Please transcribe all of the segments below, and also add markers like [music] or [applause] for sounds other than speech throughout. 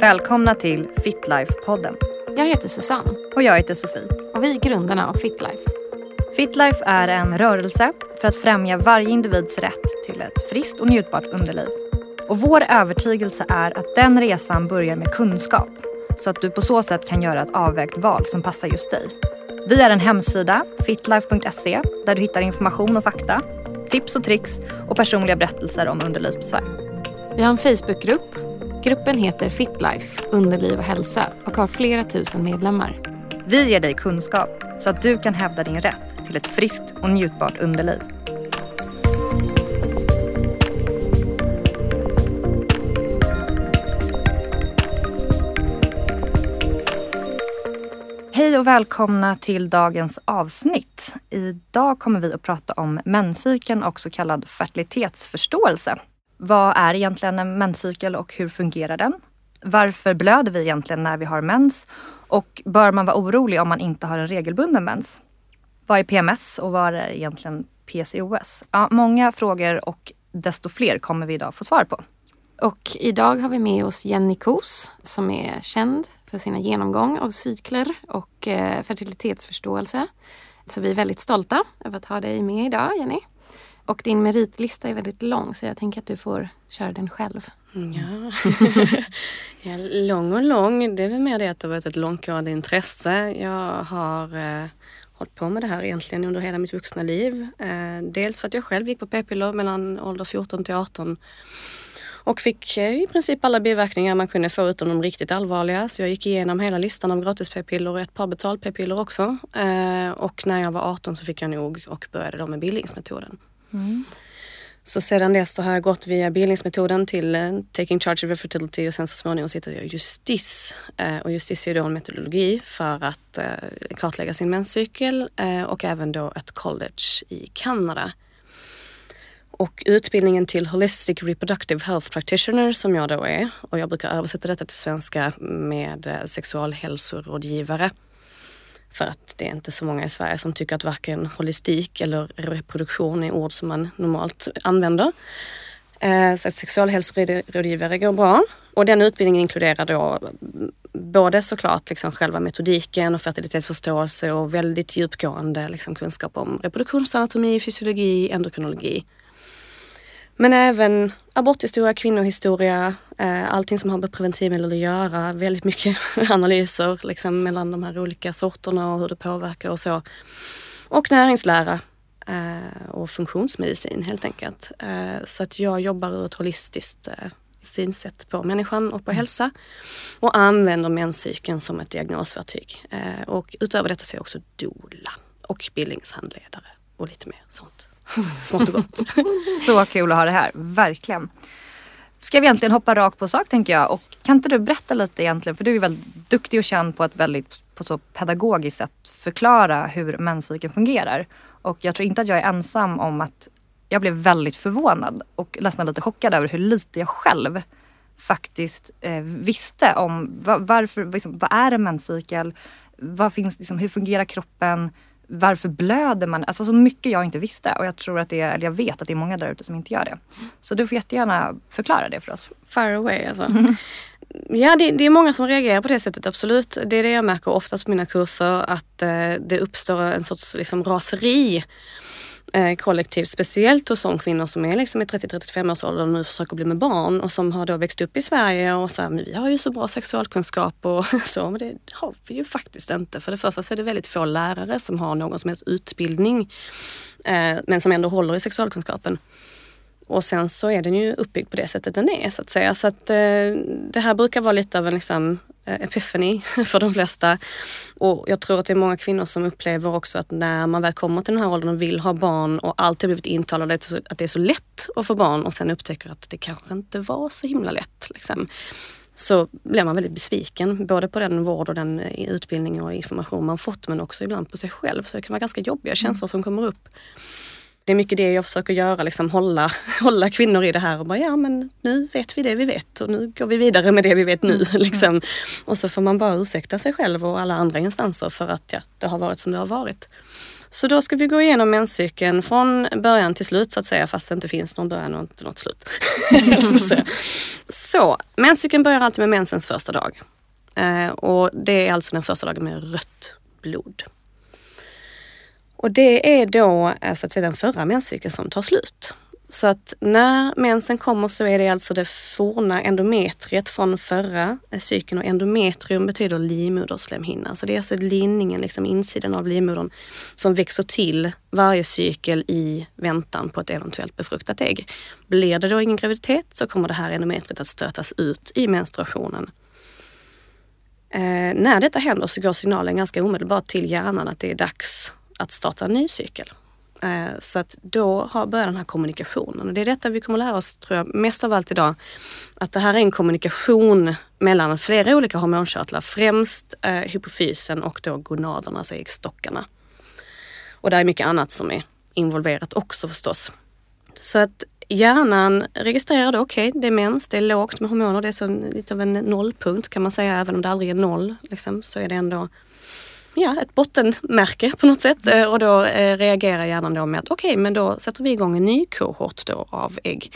Välkomna till Fitlife-podden. Jag heter Susanne. Och jag heter Sofie. Och vi är grundarna av Fitlife. Fitlife är en rörelse för att främja varje individs rätt till ett friskt och njutbart underliv. Och vår övertygelse är att den resan börjar med kunskap så att du på så sätt kan göra ett avvägt val som passar just dig. Vi är en hemsida, fitlife.se, där du hittar information och fakta, tips och tricks och personliga berättelser om underlivsbesvär. Vi har en Facebookgrupp. Gruppen heter Fitlife, underliv och hälsa och har flera tusen medlemmar. Vi ger dig kunskap så att du kan hävda din rätt till ett friskt och njutbart underliv. Hej och välkomna till dagens avsnitt. Idag kommer vi att prata om menscykeln och så kallad fertilitetsförståelse. Vad är egentligen en menscykel och hur fungerar den? Varför blöder vi egentligen när vi har mens? Och bör man vara orolig om man inte har en regelbunden mens? Vad är PMS och vad är egentligen PCOS? Ja, många frågor och desto fler kommer vi idag få svar på. Och idag har vi med oss Jenny Kos som är känd för sina genomgång av cykler och eh, fertilitetsförståelse. Så vi är väldigt stolta över att ha dig med idag, Jenny. Och din meritlista är väldigt lång så jag tänker att du får köra den själv. Mm. Ja. [laughs] [laughs] ja, lång och lång, det är väl mer det att det har varit ett långtgående intresse. Jag har eh, hållit på med det här egentligen under hela mitt vuxna liv. Eh, dels för att jag själv gick på p-piller mellan ålder 14 till 18 och fick eh, i princip alla biverkningar man kunde få utom de riktigt allvarliga. Så jag gick igenom hela listan av gratis p-piller och ett par betal p-piller också. Eh, och när jag var 18 så fick jag nog och började då med bildningsmetoden. Mm. Så sedan dess så har jag gått via bildningsmetoden till uh, Taking Charge of Fertility och sen så småningom sitter jag i Justis. Uh, eh, och Justis är då en metodologi för att uh, kartlägga sin menscykel och även då ett college i Kanada. Och utbildningen till Holistic Reproductive Health Practitioner som jag då är och jag brukar översätta detta till svenska med sexualhälsorådgivare. För att det är inte så många i Sverige som tycker att varken holistik eller reproduktion är ord som man normalt använder. Eh, så att sexualhälsorådgivare går bra. Och den utbildningen inkluderar då både såklart liksom själva metodiken och fertilitetsförståelse och väldigt djupgående liksom kunskap om reproduktionsanatomi, fysiologi, endokrinologi. Men även aborthistoria, kvinnohistoria, eh, allting som har med preventivmedel att göra. Väldigt mycket [laughs] analyser liksom, mellan de här olika sorterna och hur det påverkar och så. Och näringslära eh, och funktionsmedicin helt enkelt. Eh, så att jag jobbar ur ett holistiskt synsätt på människan och på mm. hälsa och använder menscykeln som ett diagnosverktyg. Och utöver detta så är jag också doula och bildningshandledare och lite mer sånt. [laughs] Smått och gott. Så kul att ha det här, verkligen. Ska vi egentligen hoppa rakt på sak tänker jag. Och kan inte du berätta lite egentligen, för du är väldigt duktig och känd på ett väldigt på så pedagogiskt sätt förklara hur menscykeln fungerar. Och jag tror inte att jag är ensam om att jag blev väldigt förvånad och nästan lite chockad över hur lite jag själv faktiskt eh, visste om var, varför, liksom, vad är en menscykel? Vad finns, liksom, hur fungerar kroppen? Varför blöder man? Alltså så mycket jag inte visste och jag tror att det är, eller jag vet att det är många där ute som inte gör det. Så du får jättegärna förklara det för oss. Fire away alltså. Mm. [laughs] Ja, det, det, är många som reagerar på det sättet, absolut. Det är det jag märker oftast på mina kurser, att eh, det uppstår en sorts liksom, raseri eh, kollektivt, speciellt hos de kvinnor som är liksom i 30-35 års ålder och nu försöker bli med barn och som har då växt upp i Sverige och så här, men vi har ju så bra sexualkunskap och [laughs] så, men det har vi ju faktiskt inte. För det första så är det väldigt få lärare som har någon som helst utbildning eh, men som ändå håller i sexualkunskapen. Och sen så är den ju uppbyggd på det sättet den är så att säga. Så att eh, det här brukar vara lite av en liksom, eh, epiphany [laughs] för de flesta. Och jag tror att det är många kvinnor som upplever också att när man väl kommer till den här åldern och vill ha barn och alltid blivit intalade att det är så lätt att få barn och sen upptäcker att det kanske inte var så himla lätt. Liksom så blir man väldigt besviken både på den vård och den eh, utbildning och information man fått men också ibland på sig själv. Så det kan vara ganska jobbiga känslor som kommer upp det är mycket det jag försöker göra, liksom hålla, [laughs] hålla kvinnor i det här och bara ja men nu vet vi det vi vet och nu går vi vidare med det vi vet nu. Mm. [laughs] Liksom. Och så får man bara ursäkta sig själv och alla andra instanser för att ja, det har varit som det har varit. Så då ska vi gå igenom menscykeln från början till slut så att säga fast det inte finns någon början och inte något slut. [laughs] så menscykeln börjar alltid med mensens första dag. Eh, och det är alltså den första dagen med rött blod. Och det är då eh, så att säga den förra menscykeln som tar slut. Så att när mensen kommer så är det alltså det forna endometriet från förra eh, cykeln och endometrium betyder livmoderslemhinna. Så det är alltså linningen, liksom insidan av livmodern som växer till varje cykel i väntan på ett eventuellt befruktat ägg. Blir det då ingen graviditet så kommer det här endometriet att stötas ut i menstruationen. Eh, när detta händer så går signalen ganska omedelbart till hjärnan att det är dags att starta en ny cykel. Eh, så att då börjar den här kommunikationen och det är detta vi kommer lära oss tror jag mest av allt idag. Att det här är en kommunikation mellan flera olika hormonkörtlar, främst eh, hypofysen och då gonaderna, alltså äggstockarna. Och det är mycket annat som är involverat också förstås. Så att hjärnan registrerar då, okej okay, det är mens, det är lågt med hormoner, det är så lite av en nollpunkt kan man säga, även om det aldrig är noll. Liksom, så är det ändå ja, ett bottenmärke på något sätt. Eh, och då eh, reagerar hjärnan då med att okej, okay, men då sätter vi igång en ny kohort då av ägg.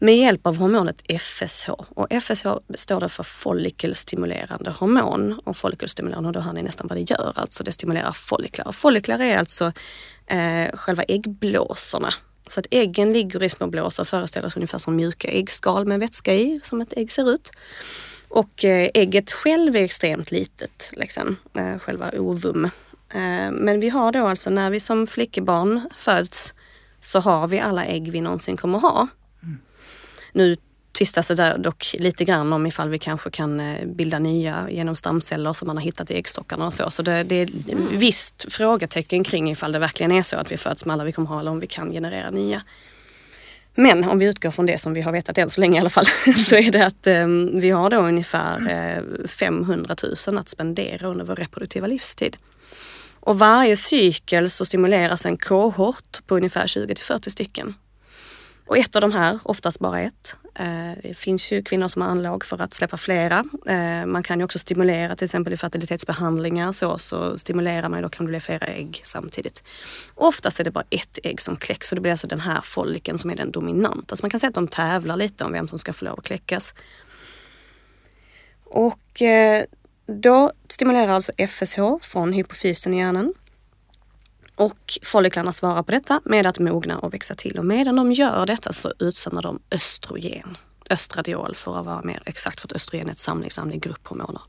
Med hjälp av hormonet FSH. Och FSH står det för follikelstimulerande hormon. Och follikelstimulerande, då hör ni nästan vad det gör. Alltså det stimulerar folliklar. Och folliklar är alltså eh, själva äggblåsorna. Så att äggen ligger i små blåsor och föreställer sig ungefär som mjuka äggskal med vätska i, som ett ägg ser ut. Och eh, ägget själv är extremt litet, liksom, eh, själva ovum. Eh, men vi har då alltså när vi som flickebarn föds så har vi alla ägg vi någonsin kommer ha. Mm. Nu tvistas det där dock lite grann om ifall vi kanske kan bilda nya genom stamceller som man har hittat i äggstockarna och så. Så det, det är mm. visst frågetecken kring ifall det verkligen är så att vi föds med alla vi kommer ha eller om vi kan generera nya. Men om vi utgår från det som vi har vetat än så länge i alla fall, [laughs] så är det att eh, vi har då ungefär eh, 500 000 att spendera under vår reproduktiva livstid. Och varje cykel så stimuleras en kohort på ungefär 20 till 40 stycken. Och ett av de här, oftast bara ett. Eh, det finns ju kvinnor som har anlag för att släppa flera. Eh, man kan ju också stimulera till exempel i fertilitetsbehandlingar så, så stimulerar man ju då kan det bli flera ägg samtidigt. Oftast är det bara ett ägg som kläcks och det blir alltså den här folliken som är den dominanta. Så man kan säga att de tävlar lite om vem som ska få lov att kläckas. Och eh, då stimulerar alltså FSH från hypofysen i hjärnan och folliklarna svarar på detta med att mogna och växa till och medan de gör detta så utsöndrar de östrogen. Östradiol för att vara mer exakt för att östrogen är ett samlingsämne i grupphormoner.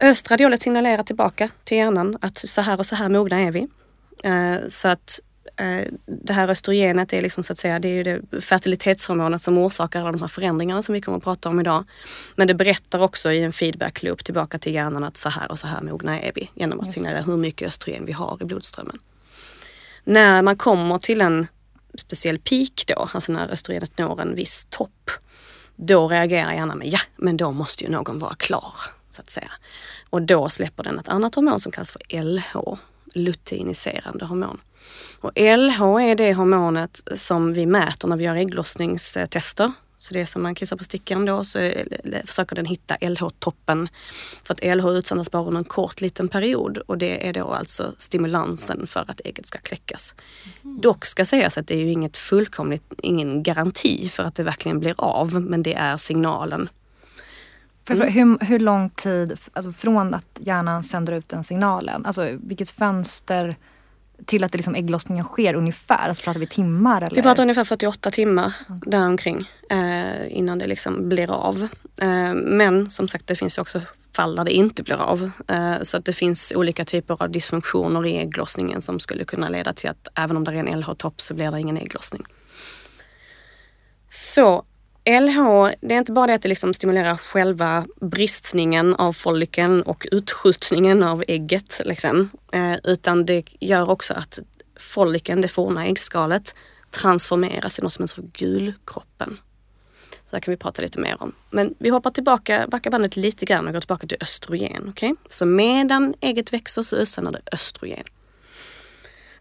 Östradiolet signalerar tillbaka till hjärnan att så här och så här mogna är vi. Eh, så att det här östrogenet är liksom så att säga, det är ju det fertilitetshormonet som orsakar alla de här förändringarna som vi kommer att prata om idag. Men det berättar också i en feedback loop tillbaka till hjärnan att så här och så här mogna är vi genom att signalera hur mycket östrogen vi har i blodströmmen. När man kommer till en speciell peak då, alltså när östrogenet når en viss topp, då reagerar hjärnan med ja, men då måste ju någon vara klar. så att säga. Och då släpper den ett annat hormon som kallas för LH, luteiniserande hormon. Och LH är det hormonet som vi mäter när vi gör ägglossningstester. Så det är som man kissar på stickan då så försöker den hitta LH-toppen. För att LH utsöndras bara under en kort liten period och det är då alltså stimulansen för att ägget ska kläckas. Mm. Dock ska sägas att det är ju inget fullkomligt, ingen garanti för att det verkligen blir av men det är signalen. Mm. Hur, hur lång tid alltså från att hjärnan sänder ut den signalen, alltså vilket fönster till att det liksom ägglossningen sker ungefär? Alltså pratar vi timmar? Eller? Vi pratar ungefär 48 timmar mm. däromkring eh, innan det liksom blir av. Eh, men som sagt det finns också fall där det inte blir av. Eh, så att det finns olika typer av dysfunktioner i ägglossningen som skulle kunna leda till att även om det är en LH-topp så blir det ingen ägglossning. Så LH, det är inte bara det att det liksom stimulerar själva bristningen av follikeln och utskjutningen av ägget. Liksom, eh, utan det gör också att follikeln, det forna äggskalet, transformeras i något som heter gulkroppen. Så det kan vi prata lite mer om. Men vi hoppar tillbaka, backar bandet lite grann och går tillbaka till östrogen. Okay? Så medan ägget växer så utsöndrar det östrogen.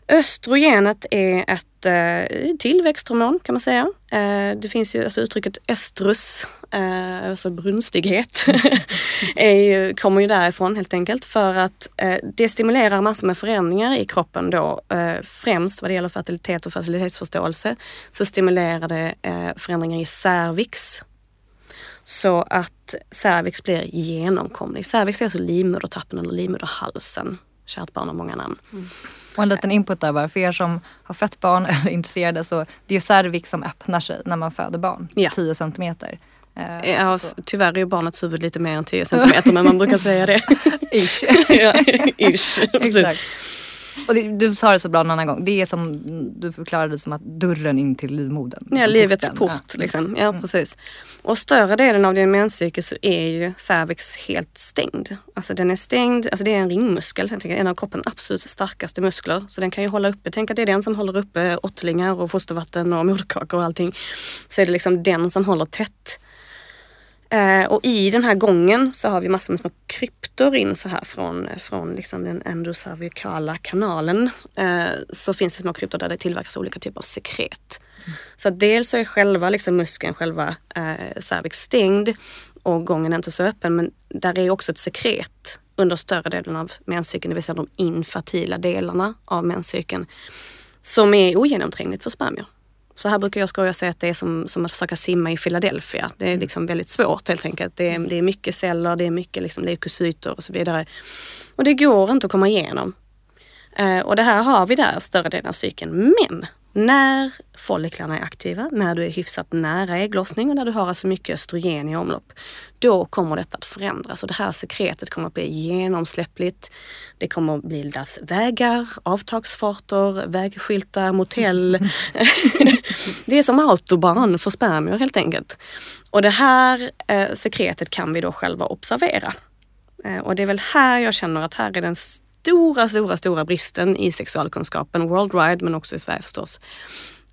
Östrogenet är ett eh, tillväxthormon kan man säga Eh, det finns ju alltså uttrycket estrus, eh, alltså brunstighet, [laughs] är ju, kommer ju därifrån helt enkelt för att eh, det stimulerar massor med förändringar i kroppen då. Eh, främst vad det gäller fertilitet och fertilitetsförståelse så stimulerar det eh, förändringar i cervix. Så att cervix blir genomkomlig. Cervix är alltså livmodertappen eller livmoderhalsen. Kärt barn har många namn. Mm. Och en liten input där bara, för er som har fött barn [laughs] eller är intresserade så det är cervix som öppnar sig när man föder barn. Ja. 10 centimeter. Eh, ja, så. tyvärr är ju barnets huvud lite mer än 10 centimeter men man brukar säga det. [laughs] ish. [laughs] ja, ish. Exakt. Och det, du sa det så bra en annan gång. Det är som du förklarade som att dörren in till livmodern. Ja, livets porten. port ja. liksom. Ja, mm. precis. Och större delen av din menscykel så är ju cervix helt stängd. Alltså den är stängd, alltså det är en ringmuskel, en av kroppens absolut starkaste muskler. Så den kan ju hålla uppe, tänk att det är den som håller uppe åttlingar och fostervatten och moderkakor och allting. Så är det liksom den som håller tätt. Eh, och i den här gången så har vi massor med små kryptor in så här från, från liksom den endocervikala kanalen. Eh, så finns det små kryptor där det tillverkas olika typer av sekret. Mm. Så dels så är själva liksom muskeln, själva eh, cervix stängd och gången är inte så öppen men där är också ett sekret under större delen av menscykeln, det vill säga de infertila delarna av menscykeln som är ogenomträngligt för spermier. Så här brukar jag skoja och säga att det är som, som att försöka simma i Philadelphia. Det är mm. liksom väldigt svårt helt enkelt. Det är, det är mycket celler, det är mycket liksom leukocyter och så vidare. Och det går inte att komma igenom. Eh, och det här har vi där större delen av cykeln. Men när folliklarna är aktiva, när du är hyfsat nära ägglossning och när du har alltså mycket östrogen i omlopp, då kommer detta att förändras och det här sekretet kommer att bli genomsläppligt. Det kommer att bildas vägar, avtagsfarter, vägskyltar, motell. [laughs] det är som autobahn för spermier helt enkelt. Och det här eh, sekretet kan vi då själva observera. Eh, och det är väl här jag känner att här är den stora, stora, stora bristen i sexualkunskapen worldwide men också i Sverige förstås.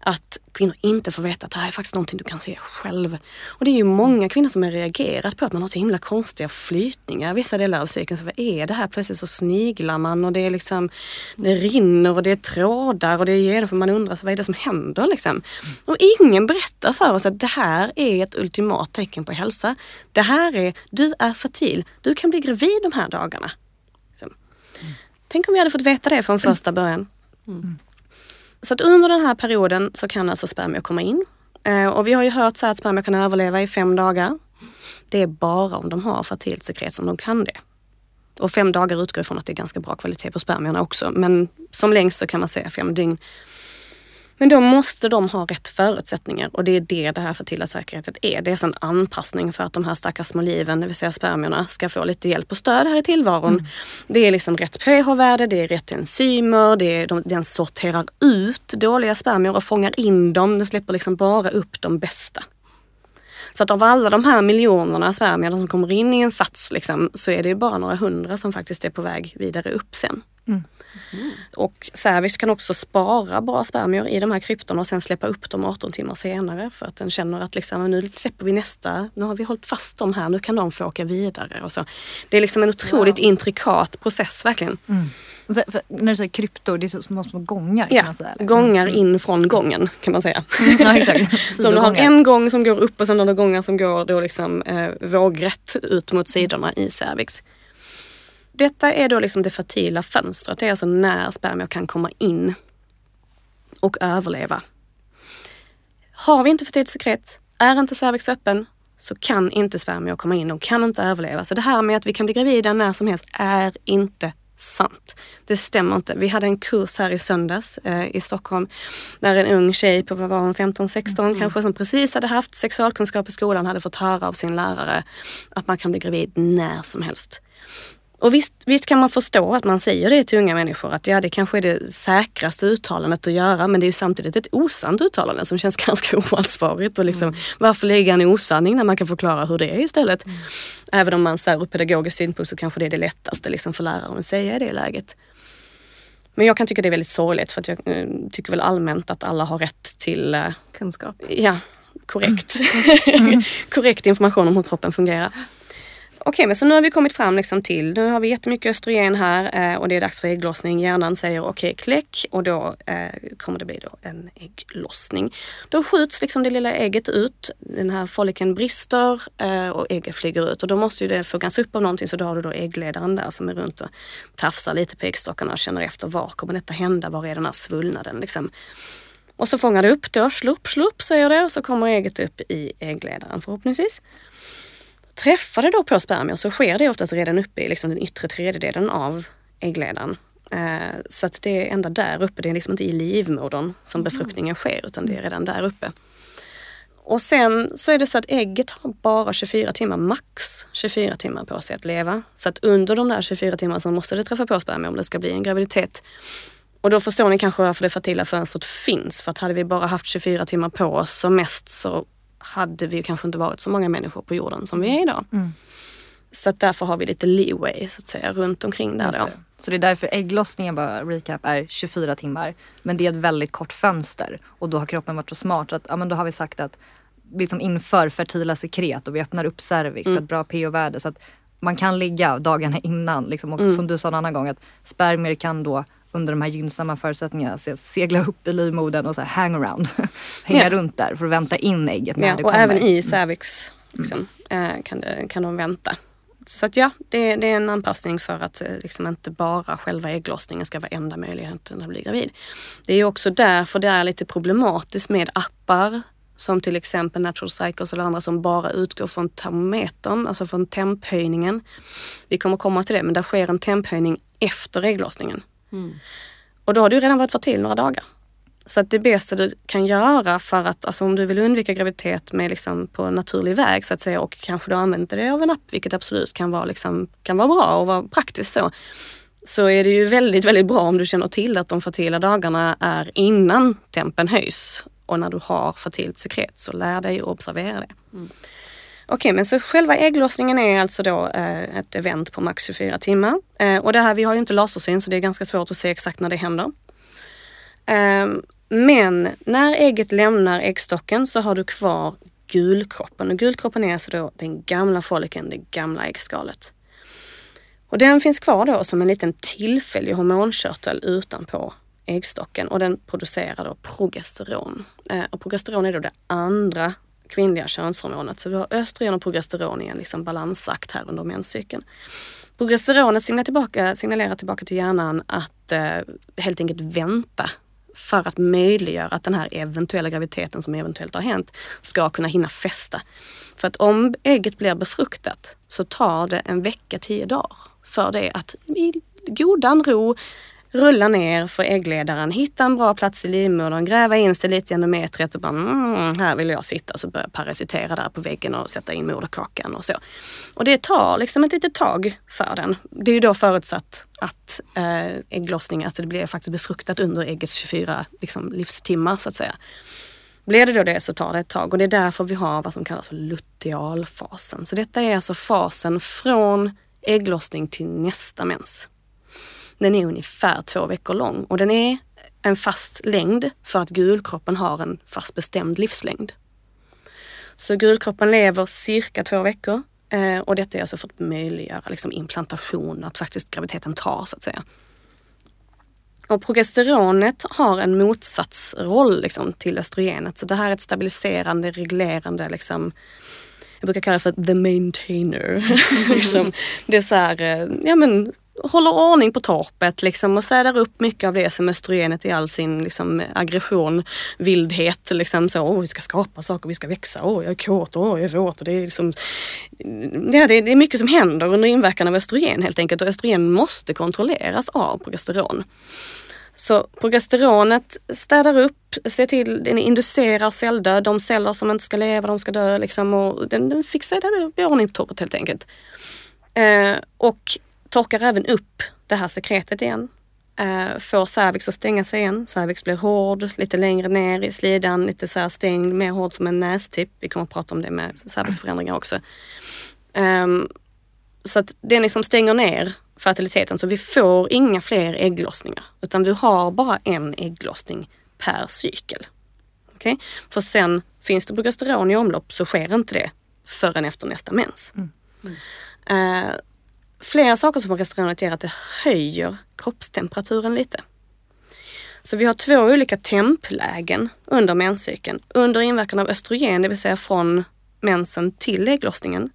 Att kvinnor inte får veta att det här är faktiskt någonting du kan se själv. Och det är ju många kvinnor som har reagerat på att man har så himla konstiga flytningar vissa delar av cykeln. Så vad är det här? Plötsligt så sniglar man och det är liksom Det rinner och det är trådar och det är genom man undrar så vad är det som händer liksom. Och ingen berättar för oss att det här är ett ultimat tecken på hälsa. Det här är, du är fertil, du kan bli gravid de här dagarna. Tänk om vi hade fått veta det från första början. Mm. Så att under den här perioden så kan alltså spermier komma in. Eh, och vi har ju hört så att spermier kan överleva i fem dagar. Det är bara om de har fertilt sekret som de kan det. Och fem dagar utgår ifrån att det är ganska bra kvalitet på spermierna också. Men som längst så kan man säga fem dygn. Men då måste de ha rätt förutsättningar och det är det det här fertila säkerheten är. Det är alltså en anpassning för att de här stackars små liven, det vill säga spermierna, ska få lite hjälp och stöd här i tillvaron. Mm. Det är liksom rätt pH-värde, det är rätt enzymer, det är de, den sorterar ut dåliga spermier och fångar in dem. Den släpper liksom bara upp de bästa. Så att av alla de här miljonerna spermier som kommer in i en sats liksom, så är det bara några hundra som faktiskt är på väg vidare upp sen. Mm. Mm. Och cervix kan också spara bra spermier i de här kryptorna och sen släppa upp dem 18 timmar senare för att den känner att liksom, nu släpper vi nästa, nu har vi hållit fast dem här, nu kan de få åka vidare. Och så. Det är liksom en otroligt wow. intrikat process verkligen. Mm. Så, när du säger kryptor, det är så små, små gångar? Ja, man säga, gångar mm. in från gången kan man säga. [laughs] Ja, exakt. [laughs] så du har en gång som går upp och sen har du gångar som går då liksom, eh, vågrätt ut mot sidorna i cervix. Detta är då liksom det fertila fönstret. Det är alltså när spermier kan komma in och överleva. Har vi inte fertilt sekret, är inte cervix öppen, så kan inte spermier komma in. och kan inte överleva. Så det här med att vi kan bli gravida när som helst är inte sant. Det stämmer inte. Vi hade en kurs här i söndags eh, i Stockholm där en ung tjej på vad var hon, 15-16 mm. kanske som precis hade haft sexualkunskap i skolan hade fått höra av sin lärare att man kan bli gravid när som helst. Och visst, visst kan man förstå att man säger det till unga människor att ja, det kanske är det säkraste uttalandet att göra men det är ju samtidigt ett osant uttalande som känns [laughs] ganska oansvarigt. Och liksom, mm. Varför lägga en osanning när man kan förklara hur det är istället? Mm. Även om man så ur pedagogisk synpunkt så kanske det är det lättaste liksom, för läraren att säga i det läget. Men jag kan tycka det är väldigt sorgligt för att jag äh, tycker väl allmänt att alla har rätt till äh, kunskap. Ja, korrekt. [laughs] Mm. korrekt information om hur kroppen fungerar. Okej, men så nu har vi kommit fram liksom till, nu har vi jättemycket östrogen här eh, och det är dags för ägglossning. Hjärnan säger okej, kläck och då eh, kommer det bli då en ägglossning. Då skjuts liksom det lilla ägget ut, den här folliken brister eh, och ägget flyger ut och då måste ju det fångas upp av någonting så då har du då äggledaren där som är runt och tafsar lite på äggstockarna och känner efter var kommer detta hända, var är den här svullnaden liksom. Och så fångar det upp då, slupp, slupp säger det och så kommer ägget upp i äggledaren förhoppningsvis. Träffar det då på spermier så sker det oftast redan uppe i liksom den yttre tredjedelen av äggledaren. Eh, så att det är ända där uppe, det är liksom inte i livmodern som mm. befruktningen sker utan det är redan där uppe. Och sen så är det så att ägget har bara 24 timmar, max 24 timmar på sig att leva. Så att under de där 24 timmarna så måste det träffa på spermier om det ska bli en graviditet. Och då förstår ni kanske varför det fertila fönstret finns. För att hade vi bara haft 24 timmar på oss som mest så hade vi kanske inte varit så många människor på jorden som vi är idag. Mm. Så att därför har vi lite leeway så att säga runt omkring där då. Så det är därför ägglossningen, bara recap, är 24 timmar. Men det är ett väldigt kort fönster och då har kroppen varit så smart så att ja, men då har vi sagt att liksom inför fertila sekret och vi öppnar upp cervix mm. för ett bra pH-värde så att man kan ligga dagarna innan. Liksom, och mm. som du sa en annan gång att spermier kan då under de här gynnsamma förutsättningarna segla upp i livmodern och så här hang around. [laughs] Hänga ja. runt där för att vänta in ägget när ja, det och kommer. även i cervix liksom, mm. kan, det, kan de vänta. Så att ja, det, det, är en anpassning för att eh, liksom inte bara själva ägglossningen ska vara enda möjligheten att bli gravid. Det är också därför det är lite problematiskt med appar som till exempel Natural Cycles eller andra som bara utgår från termometern, alltså från temphöjningen. Vi kommer komma till det, men där sker en temphöjning efter ägglossningen. Mm. Och då har du redan varit fertil några dagar. Så att det bästa du kan göra för att, alltså om du vill undvika graviditet med liksom på naturlig väg så att säga och kanske du använder det av en app, vilket absolut kan vara, liksom, kan vara bra och vara praktiskt så. Så är det ju väldigt, väldigt bra om du känner till att de fertila dagarna är innan tempen höjs. Och när du har fertilt sekret så lär dig att observera det. Mm. Okej, men så själva ägglossningen är alltså då eh, ett event på max 24 timmar. Eh, och det här, vi har ju inte lasersyn så det är ganska svårt att se exakt när det händer. Eh, men när ägget lämnar äggstocken så har du kvar gulkroppen. Och gulkroppen är alltså då den gamla follikeln, det gamla äggskalet. Och den finns kvar då som en liten tillfällig hormonkörtel utanpå äggstocken och den producerar då progesteron. Eh, och progesteron är då det andra kvinnliga könshormonet. Så vi har östrogen och progesteron i en liksom balansakt här under menscykeln. Progesteronet signalerar tillbaka, signalerar tillbaka till hjärnan att eh, helt enkelt vänta för att möjliggöra att den här eventuella graviditeten som eventuellt har hänt ska kunna hinna fästa. För att om ägget blir befruktat så tar det en vecka, tio dagar för det att i godan ro rulla ner för äggledaren, hitta en bra plats i livmodern, gräva in sig lite i endometriet och bara mm, här vill jag sitta och så börja parasitera där på väggen och sätta in moderkakan och så. Och det tar liksom ett litet tag för den. Det är ju då förutsatt att äh, ägglossning, att det blir faktiskt befruktat under äggets 24 liksom, livstimmar så att säga. Blir det då det så tar det ett tag och det är därför vi har vad som kallas för lutealfasen. Så detta är alltså fasen från ägglossning till nästa mens. Den är ungefär två veckor lång och den är en fast längd för att gulkroppen har en fast bestämd livslängd. Så gulkroppen lever cirka två veckor eh, och detta är alltså för att möjliggöra liksom implantation, att faktiskt graviditeten tar så att säga. Och progesteronet har en motsatsroll liksom, till östrogenet. Så det här är ett stabiliserande, reglerande, liksom, jag brukar kalla det för the maintainer. [laughs] liksom, det är så här, eh, ja men håller ordning på torpet liksom och städar upp mycket av det som östrogenet i all sin liksom, aggression, vildhet. Liksom så, oh, vi ska skapa saker, vi ska växa, oh, jag är kåt, oh, jag är våt. Och det, är liksom, ja, det, det är mycket som händer under inverkan av östrogen helt enkelt och östrogen måste kontrolleras av progesteron. Så progesteronet städar upp, ser till, den inducerar celldöd, de celler som inte ska leva, de ska dö liksom och den, den fixar det, blir ordning på torpet helt enkelt. Eh, och torkar även upp det här sekretet igen. Uh, får cervix att stänga sig igen. Cervix blir hård, lite längre ner i slidan, lite så här stängd, mer hård som en nästipp. Vi kommer att prata om det med cervixförändringar också. Um, så att den liksom stänger ner fertiliteten så vi får inga fler ägglossningar. Utan vi har bara en ägglossning per cykel. Okay? För sen finns det progesteron i omlopp så sker inte det förrän efter nästa mens. Mm. Mm. Eh, flera saker som progesteronet ger att det höjer kroppstemperaturen lite. Så vi har två olika templägen under menscykeln. Under inverkan av östrogen, det vill säga från mensen till ägglossningen,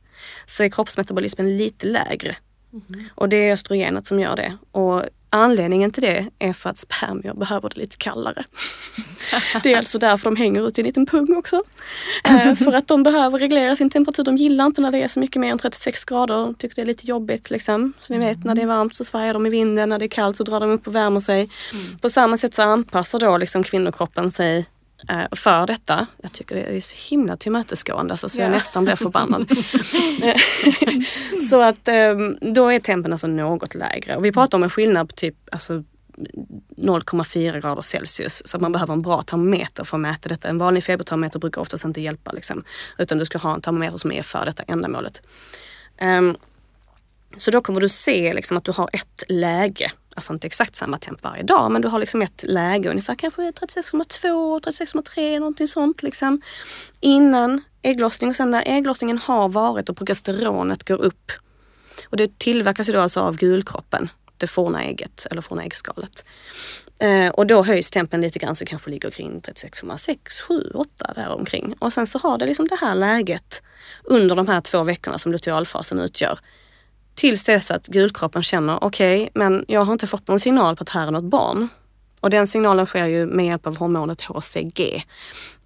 så är kroppsmetabolismen lite lägre. Mm. Och det är östrogenet som gör det. Och Anledningen till det är för att spermier behöver det lite kallare. det är alltså därför de hänger ut i en liten pung också. Eh, för att de behöver reglera sin temperatur. De gillar inte när det är så mycket mer än 36 grader. De tycker det är lite jobbigt. Liksom. Så ni vet, när det är varmt så svajar de i vinden. När det är kallt så drar de upp och värmer sig. Mm. På samma sätt så anpassar då liksom kvinnokroppen sig för detta. Jag tycker det är så himla tillmötesgående alltså, så ja. jag nästan blir förbannad. [laughs] så att ehm, då är tempen alltså något lägre. Och vi pratar om en skillnad på typ alltså, 0,4 grader Celsius. Så man behöver en bra termometer för att mäta detta. En vanlig febertermometer brukar oftast inte hjälpa. Liksom, utan du ska ha en termometer som är för detta ändamålet. Um, så då kommer du se liksom att du har ett läge, alltså inte exakt samma temp varje dag, men du har liksom ett läge ungefär kanske 36,2, 36,3 någonting sånt liksom. Innan ägglossning och sen när ägglossningen har varit och progesteronet går upp. Och det tillverkas ju då alltså av gulkroppen, det forna ägget eller forna äggskalet. Eh, och då höjs tempen lite grann så kanske ligger kring 36,6, 7, 8 däromkring. Och sen så har det liksom det här läget under de här två veckorna som lutealfasen utgör Tills dess att gulkroppen känner, okej, okay, men jag har inte fått någon signal på att här är något barn. Och den signalen sker ju med hjälp av hormonet HCG.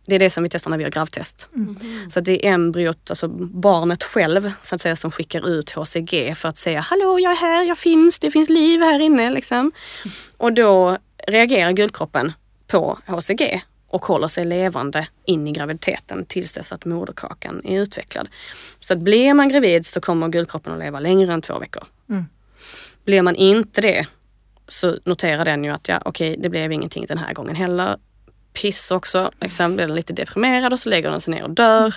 Det är det som vi testar när vi gör gravtest. Mm. Så det är embryot, alltså barnet själv så att säga, som skickar ut HCG för att säga hallå jag är här, jag finns, det finns liv här inne. Liksom. Och då reagerar gulkroppen på HCG och håller sig levande in i graviditeten tills dess att moderkakan är utvecklad. Så att blir man gravid så kommer guldkroppen att leva längre än två veckor. Mm. Blir man inte det så noterar den ju att ja, okej, okay, det blev ingenting den här gången heller. Piss också, liksom, blir den lite deprimerad och så lägger den sig ner och dör.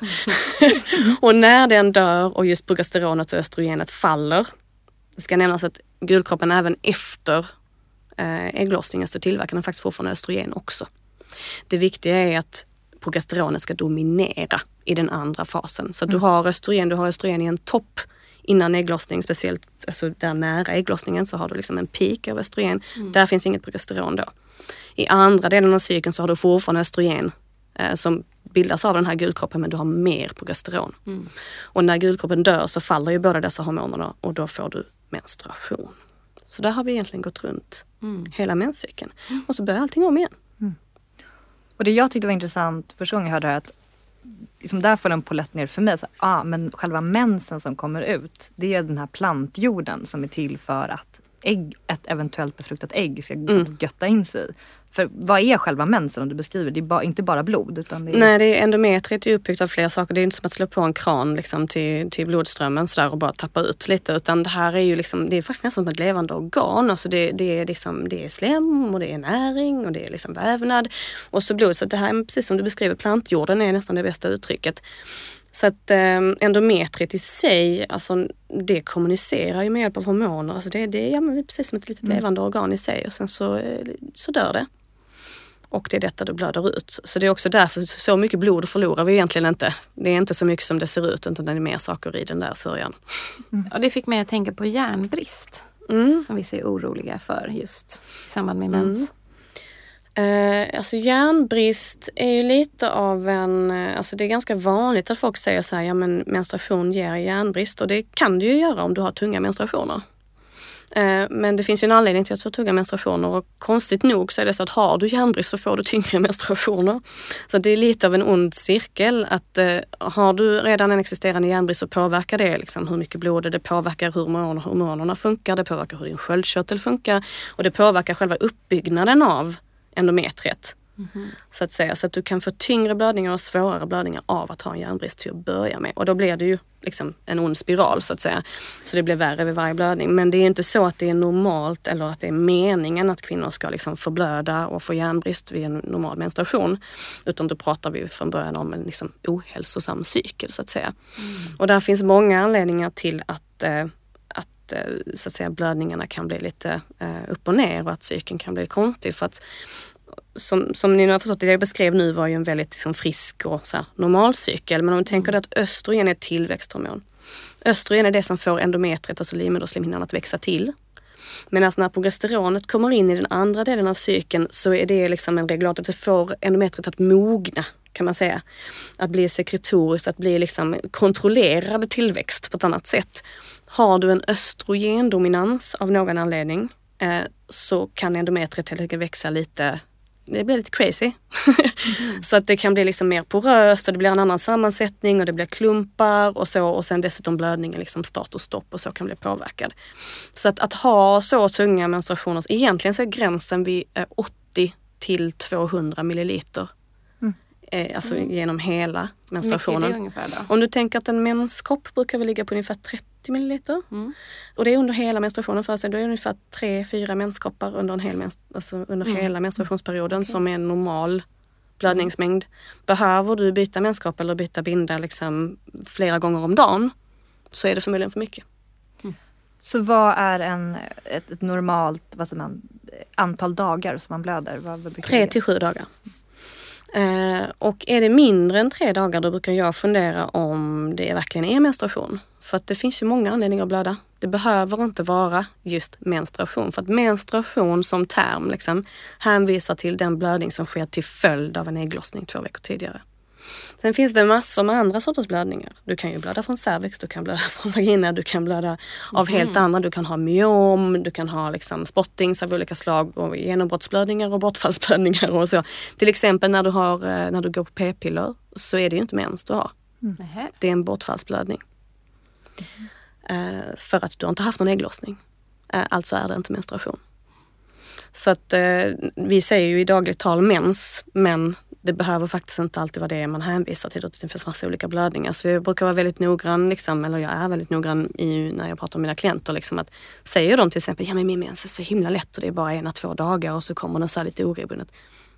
[laughs] och när den dör och just progesteronet och östrogenet faller, det ska nämnas att gulkroppen även efter eh, ägglossningen så tillverkar den faktiskt fortfarande östrogen också. Det viktiga är att progesteronet ska dominera i den andra fasen. Så mm. du har östrogen, du har östrogen i en topp innan ägglossning, speciellt alltså där nära ägglossningen så har du liksom en peak av östrogen. Mm. Där finns inget progesteron då. I andra delen av cykeln så har du fortfarande östrogen eh, som bildas av den här gulkroppen men du har mer progesteron. Mm. Och när gulkroppen dör så faller ju båda dessa hormonerna och då får du menstruation. Så där har vi egentligen gått runt mm. hela menscykeln. Mm. Och så börjar allting om igen. Och det jag tyckte var intressant första gången jag hörde det här att liksom där föll en polett ner för mig. Så, ah, men själva mensen som kommer ut, det är den här plantjorden som är till för att ägg, ett eventuellt befruktat ägg ska mm. götta in sig för vad är själva mensen om du beskriver? Det är ba, inte bara blod? Utan det är... Nej, det är endometriet är uppbyggt av flera saker. Det är inte som att slå på en kran liksom, till, till blodströmmen sådär och bara tappa ut lite. Utan det här är ju liksom, det är faktiskt nästan som ett levande organ. Alltså det, det, är liksom, det är slem och det är näring och det är liksom vävnad. Och så blod. Så det här är precis som du beskriver, plantjorden är nästan det bästa uttrycket. Så att eh, endometriet i sig, alltså det kommunicerar ju med hjälp av hormoner. Alltså det, det, ja, det är precis som ett litet mm. levande organ i sig och sen så, eh, så dör det. Och det är detta du blöder ut. Så det är också därför så mycket blod förlorar vi egentligen inte. Det är inte så mycket som det ser ut utan det är mer saker i den där sörjan. Mm. Och det fick mig att tänka på järnbrist. Mm. Som vi ser oroliga för just i samband med mens. Mm. Eh, alltså järnbrist är ju lite av en, eh, alltså det är ganska vanligt att folk säger så här, ja men menstruation ger järnbrist och det kan det ju göra om du har tunga menstruationer. Eh, men det finns ju en anledning till att du har tunga menstruationer och konstigt nog så är det så att har du järnbrist så får du tyngre [laughs] menstruationer. Så det är lite av en ond cirkel att eh, har du redan en existerande järnbrist så påverkar det liksom hur mycket blod det påverkar hur hormonerna funkar, det påverkar hur din sköldkörtel funkar och det påverkar själva uppbyggnaden av endometriet. Mm. Så att säga, så att du kan få tyngre blödningar och svårare blödningar av att ha en järnbrist till att börja med. Och då blir det ju liksom en ond spiral så att säga. Så det blir värre vid varje blödning. Men det är inte så att det är normalt eller att det är meningen att kvinnor ska liksom förblöda och få järnbrist vid en normal menstruation. Utan då pratar vi från början om en liksom ohälsosam cykel så att säga. Mm. Och där finns många anledningar till att eh, eh, så att säga, blödningarna kan bli lite eh, upp och ner och att cykeln kan bli konstig. För att som, som ni har förstått, det jag beskrev nu var ju en väldigt liksom, frisk och så här, normal cykel. Men om du tänker dig att östrogen är ett tillväxthormon. Östrogen är det som får endometriet, alltså livmoderslemhinnan, att växa till. Medan när progesteronet kommer in i den andra delen av cykeln så är det liksom en regulator, det får endometriet att mogna kan man säga. Att bli sekretoriskt, att bli liksom kontrollerad tillväxt på ett annat sätt. Har du en östrogendominans av någon anledning eh, så kan endometriet helt enkelt växa lite det blir lite crazy. Mm. [laughs] så att det kan bli liksom mer poröst och det blir en annan sammansättning och det blir klumpar och så och sen dessutom blödningen liksom start och stopp och så kan bli påverkad. Så att, att ha så tunga menstruationer, egentligen så är gränsen vid 80 till 200 milliliter eh, alltså mm. genom hela menstruationen. Om du tänker att en menskopp brukar väl ligga på ungefär 30 milliliter. Mm. Och det är under hela menstruationen för sig. Då är det ungefär 3-4 menskoppar under, en hel mens alltså under mm. hela menstruationsperioden okay. som är en normal blödningsmängd. Behöver du byta menskopp eller byta binda liksom flera gånger om dagen så är det förmodligen för mycket. Mm. Så vad är en, ett, ett normalt vad man, antal dagar som man blöder? Vad, vad Tre till sju dagar. Eh, och är det mindre än tre dagar då brukar jag fundera om det verkligen är menstruation. För att det finns ju många anledningar att blöda. Det behöver inte vara just menstruation. För att menstruation som term liksom, hänvisar till den blödning som sker till följd av en ägglossning två veckor tidigare. Sen finns det massor med andra sorters blödningar. Du kan ju blöda från cervix, du kan blöda [laughs] från vagina, du kan blöda av mm. helt andra. Du kan ha myom, du kan ha liksom spottings av olika slag och genombrottsblödningar och bortfallsblödningar och så. Till exempel när du, har, eh, när du går på p-piller så är det ju inte mens du har. Mm. Det är en bortfallsblödning. Mm. Uh, för att du har inte haft någon ägglossning. Uh, alltså är det inte menstruation. Så att uh, vi säger ju i dagligt tal mens, men det behöver faktiskt inte alltid vara det man hänvisar till. Det finns massa olika blödningar. Så jag brukar vara väldigt noggrann, liksom, eller jag är väldigt noggrann i, när jag pratar med mina klienter. Liksom, att säger de till exempel, ja men min mens är så himla lätt och det är bara en, två dagar och så kommer den så här lite oregelbundet.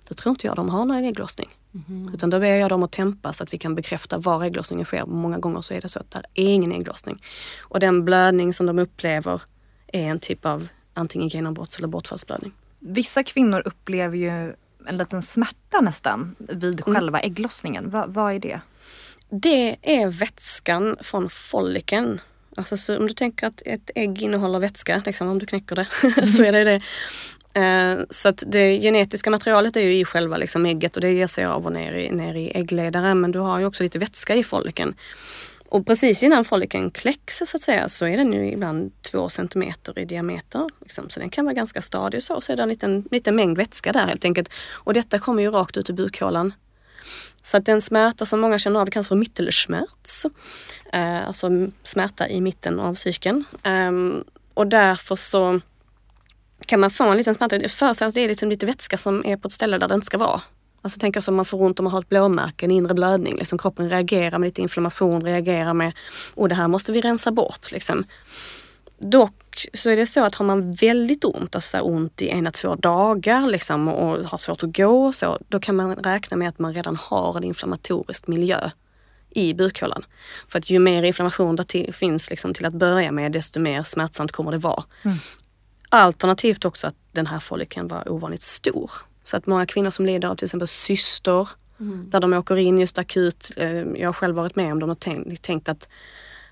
Då tror inte jag de har någon ägglossning. Mm. Utan då ber jag dem att tempa så att vi kan bekräfta var ägglossningen sker. Många gånger så är det så att det är ingen ägglossning. Och den blödning som de upplever är en typ av antingen genombrotts eller bortfallsblödning. Vissa kvinnor upplever ju en liten smärta nästan vid mm. själva ägglossningen. Va, vad är det? Det är vätskan från follikeln. Alltså om du tänker att ett ägg innehåller vätska, liksom, om du knäcker det, [laughs] så är det det. Uh, så att det genetiska materialet är ju i själva liksom ägget och det ger sig av och ner i, ner i äggledaren men du har ju också lite vätska i follikeln. Och precis innan follikeln kläcks så att säga så är den ju ibland två centimeter i diameter. Liksom. Så den kan vara ganska stadig så, så är det en liten, liten mängd vätska där helt enkelt. Och detta kommer ju rakt ut i bukhålan. Så att den smärta som många känner av, det kallas för mittelschmerz. Eh, alltså smärta i mitten av cykeln. Eh, och därför så kan man få en liten smärta. föreställ sig att det är liksom lite vätska som är på ett ställe där den ska vara. Alltså tänk som man får ont om man har ett blåmärke, en inre blödning. Liksom kroppen reagerar med lite inflammation, reagerar med och det här måste vi rensa bort. Liksom. Dock så är det så att har man väldigt ont, alltså ont i ena två dagar liksom, och har svårt att gå och så, då kan man räkna med att man redan har en inflammatorisk miljö i bukhålan. För att ju mer inflammation det finns liksom till att börja med, desto mer smärtsamt kommer det vara. Mm. Alternativt också att den här follikeln var ovanligt stor. Så att många kvinnor som lider av till exempel cyster, mm. där de åker in just akut. Eh, jag har själv varit med om dem och tänkt, tänkt att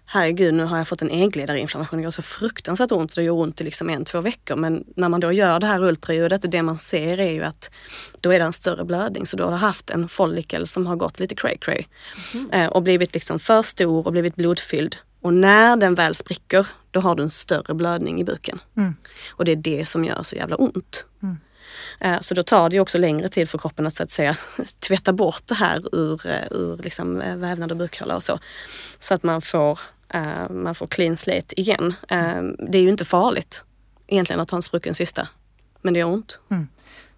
herregud nu har jag fått en äggledarinflammation. Det gör så fruktansvärt ont. Det gör ont i liksom en, två veckor. Men när man då gör det här ultraljudet, det man ser är ju att då är det en större blödning. Så då har du haft en follikel som har gått lite cray cray. Mm. Och blivit liksom för stor och blivit blodfylld. Och när den väl spricker, då har du en större blödning i buken. Mm. Och det är det som gör så jävla ont. Mm. Eh, så då tar det också längre tid för kroppen att så att säga [laughs] tvätta bort det här ur, eh, ur liksom eh, vävnad och bukhåla och så. Så att man får, man får clean slate igen. Det är ju inte farligt egentligen att ha en sprucken cysta. Men det gör ont. Mm.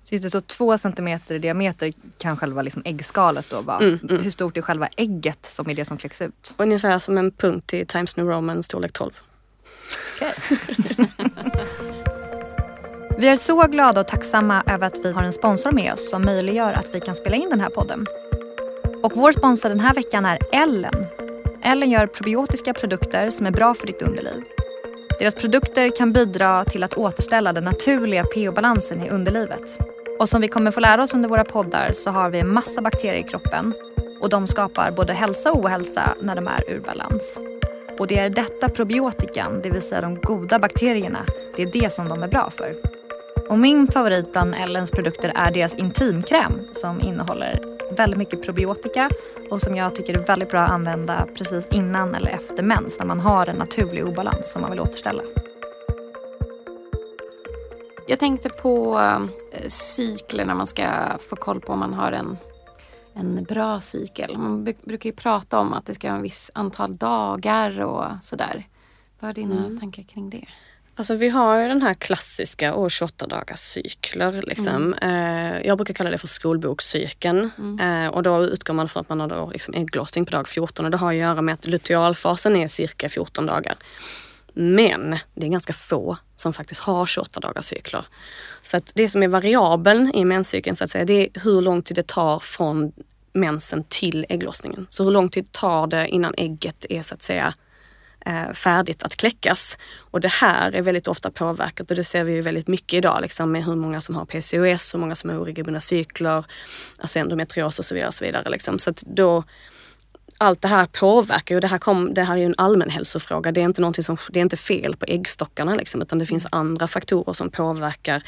Så, så två centimeter i diameter kan själva liksom äggskalet då vara. Mm, mm. Hur stort är själva ägget som är det som kläcks ut? Ungefär som en punkt i Times New Roman storlek 12. Okay. [laughs] Vi är så glada och tacksamma över att vi har en sponsor med oss som möjliggör att vi kan spela in den här podden. Och vår sponsor den här veckan är Ellen. Ellen gör probiotiska produkter som är bra för ditt underliv. Deras produkter kan bidra till att återställa den naturliga pH-balansen i underlivet. Och som vi kommer få lära oss under våra poddar så har vi en massa bakterier i kroppen och de skapar både hälsa och ohälsa när de är ur balans. Och det är detta probiotikan, det vill säga de goda bakterierna, det är det som de är bra för. Och min favorit bland Ellens produkter är deras intimkräm som innehåller väldigt mycket probiotika och som jag tycker är väldigt bra att använda precis innan eller efter mens när man har en naturlig obalans som man vill återställa. Jag tänkte på eh, cykler när man ska få koll på om man har en, en bra cykel. Man brukar ju prata om att det ska vara en viss antal dagar och sådär. Vad är dina mm. tankar kring det? Alltså vi har ju den här klassiska år 28 dagars cykler. Liksom. Mm. Eh, jag brukar kalla det för skolbokscykeln. Mm. Eh, och då utgår man från att man har då liksom ägglossning på dag 14 och det har att göra med att lutealfasen är cirka 14 dagar. Men det är ganska få som faktiskt har 28 dagars cykler. Så att det som är variabeln i menscykeln så att säga, det är hur lång tid det tar från mensen till ägglossningen. Så hur lång tid tar det innan ägget är så att säga Eh, färdigt att kläckas. Och det här är väldigt ofta påverkat och det ser vi ju väldigt mycket idag liksom med hur många som har PCOS, hur många som har oregelbundna cykler, alltså endometrios och så vidare. Och så vidare liksom. Så att då allt det här påverkar ju. Det här, kom, det här är ju en allmänhälsofråga. Det är inte, som, det är inte fel på äggstockarna liksom, utan det finns andra faktorer som påverkar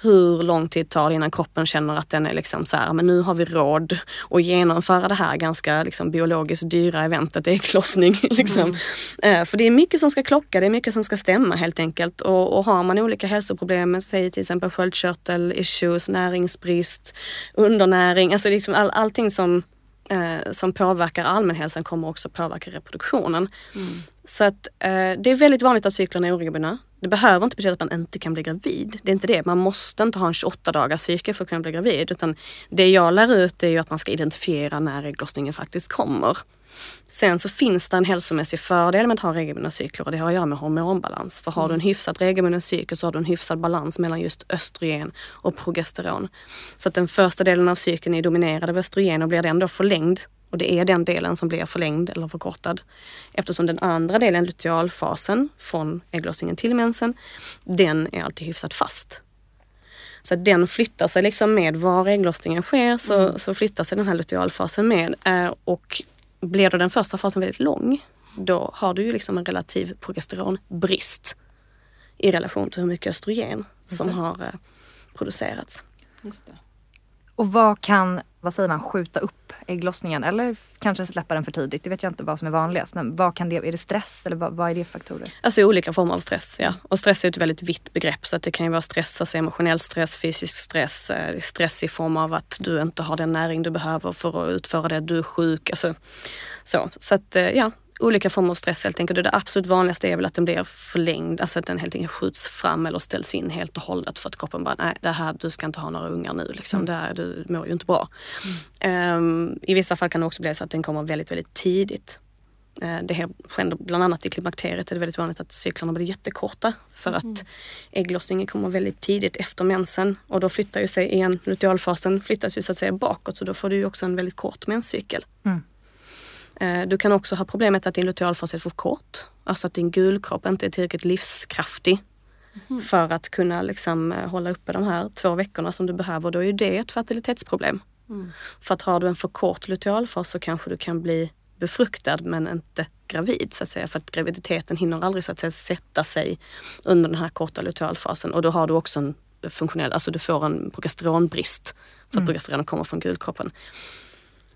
hur lång tid tar det innan kroppen känner att den är liksom så här, men nu har vi råd att genomföra det här ganska liksom biologiskt dyra eventet ägglossning. [laughs] liksom. Mm. Eh, för det är mycket som ska klocka, det är mycket som ska stämma helt enkelt. Och, och har man olika hälsoproblem, säg till exempel sköldkörtel, issues, näringsbrist, undernäring, alltså liksom all, allting som eh, som påverkar allmänhälsan kommer också påverka reproduktionen. Mm. Så att eh, det är väldigt vanligt att cyklerna är oregelbundna. Det behöver inte betyda att man inte kan bli gravid. Det är inte det. Man måste inte ha en 28 dagars cykel för att kunna bli gravid. Utan det jag lär ut är ju att man ska identifiera när ägglossningen faktiskt kommer. Sen så finns det en hälsomässig fördel med att ha regelbundna cykler och det har att göra med hormonbalans. För har du en hyfsat regelbunden cykel så har du en hyfsad balans mellan just östrogen och progesteron. Så att den första delen av cykeln är dominerad av östrogen och blir den då förlängd och det är den delen som blir förlängd eller förkortad. Eftersom den andra delen, lutealfasen, från ägglossningen till mensen, den är alltid hyfsat fast. Så den flyttar sig liksom med var ägglossningen sker så, mm. så flyttar sig den här lutealfasen med. Eh, och blir då den första fasen väldigt lång, då har du ju liksom en relativ progesteronbrist i relation till hur mycket östrogen som har eh, producerats. Just det. Och vad kan, vad säger man, skjuta upp ägglossningen eller kanske släppa den för tidigt? Det vet jag inte vad som är vanligast. Men vad kan det, är det stress eller vad, vad är det för faktorer? Alltså olika former av stress, ja. Och stress är ett väldigt vitt begrepp så att det kan ju vara stress, alltså emotionell stress, fysisk stress, eh, stress i form av att du inte har den näring du behöver för att utföra det, du är sjuk. Alltså, så. så att eh, ja, olika former av stress helt enkelt. Och det absolut vanligaste är väl att den blir förlängd, alltså att den helt enkelt skjuts fram eller ställs in helt och hållet för att kroppen bara, nej det här, du ska inte ha några ungar nu liksom. Mm. Det här, du mår ju inte bra. Mm. Um, I vissa fall kan det också bli så att den kommer väldigt, väldigt tidigt. Uh, det händer bland annat i klimakteriet är det väldigt vanligt att cyklarna blir jättekorta för mm. att ägglossningen kommer väldigt tidigt efter mensen och då flyttar ju sig igen, lutealfasen flyttas ju så att säga bakåt så då får du ju också en väldigt kort menscykel. Mm. Eh, du kan också ha problemet att din lutealfas är för kort. Alltså att din gulkropp inte är tillräckligt livskraftig mm. för att kunna liksom eh, hålla uppe de här två veckorna som du behöver. Då är det ett fertilitetsproblem. Mm. För att har du en för kort lutealfas så kanske du kan bli befruktad men inte gravid så att säga. För att graviditeten hinner aldrig så att säga sätta sig under den här korta lutealfasen och då har du också en funktionell, alltså du får en progesteronbrist. För att mm. progesteron kommer från gulkroppen.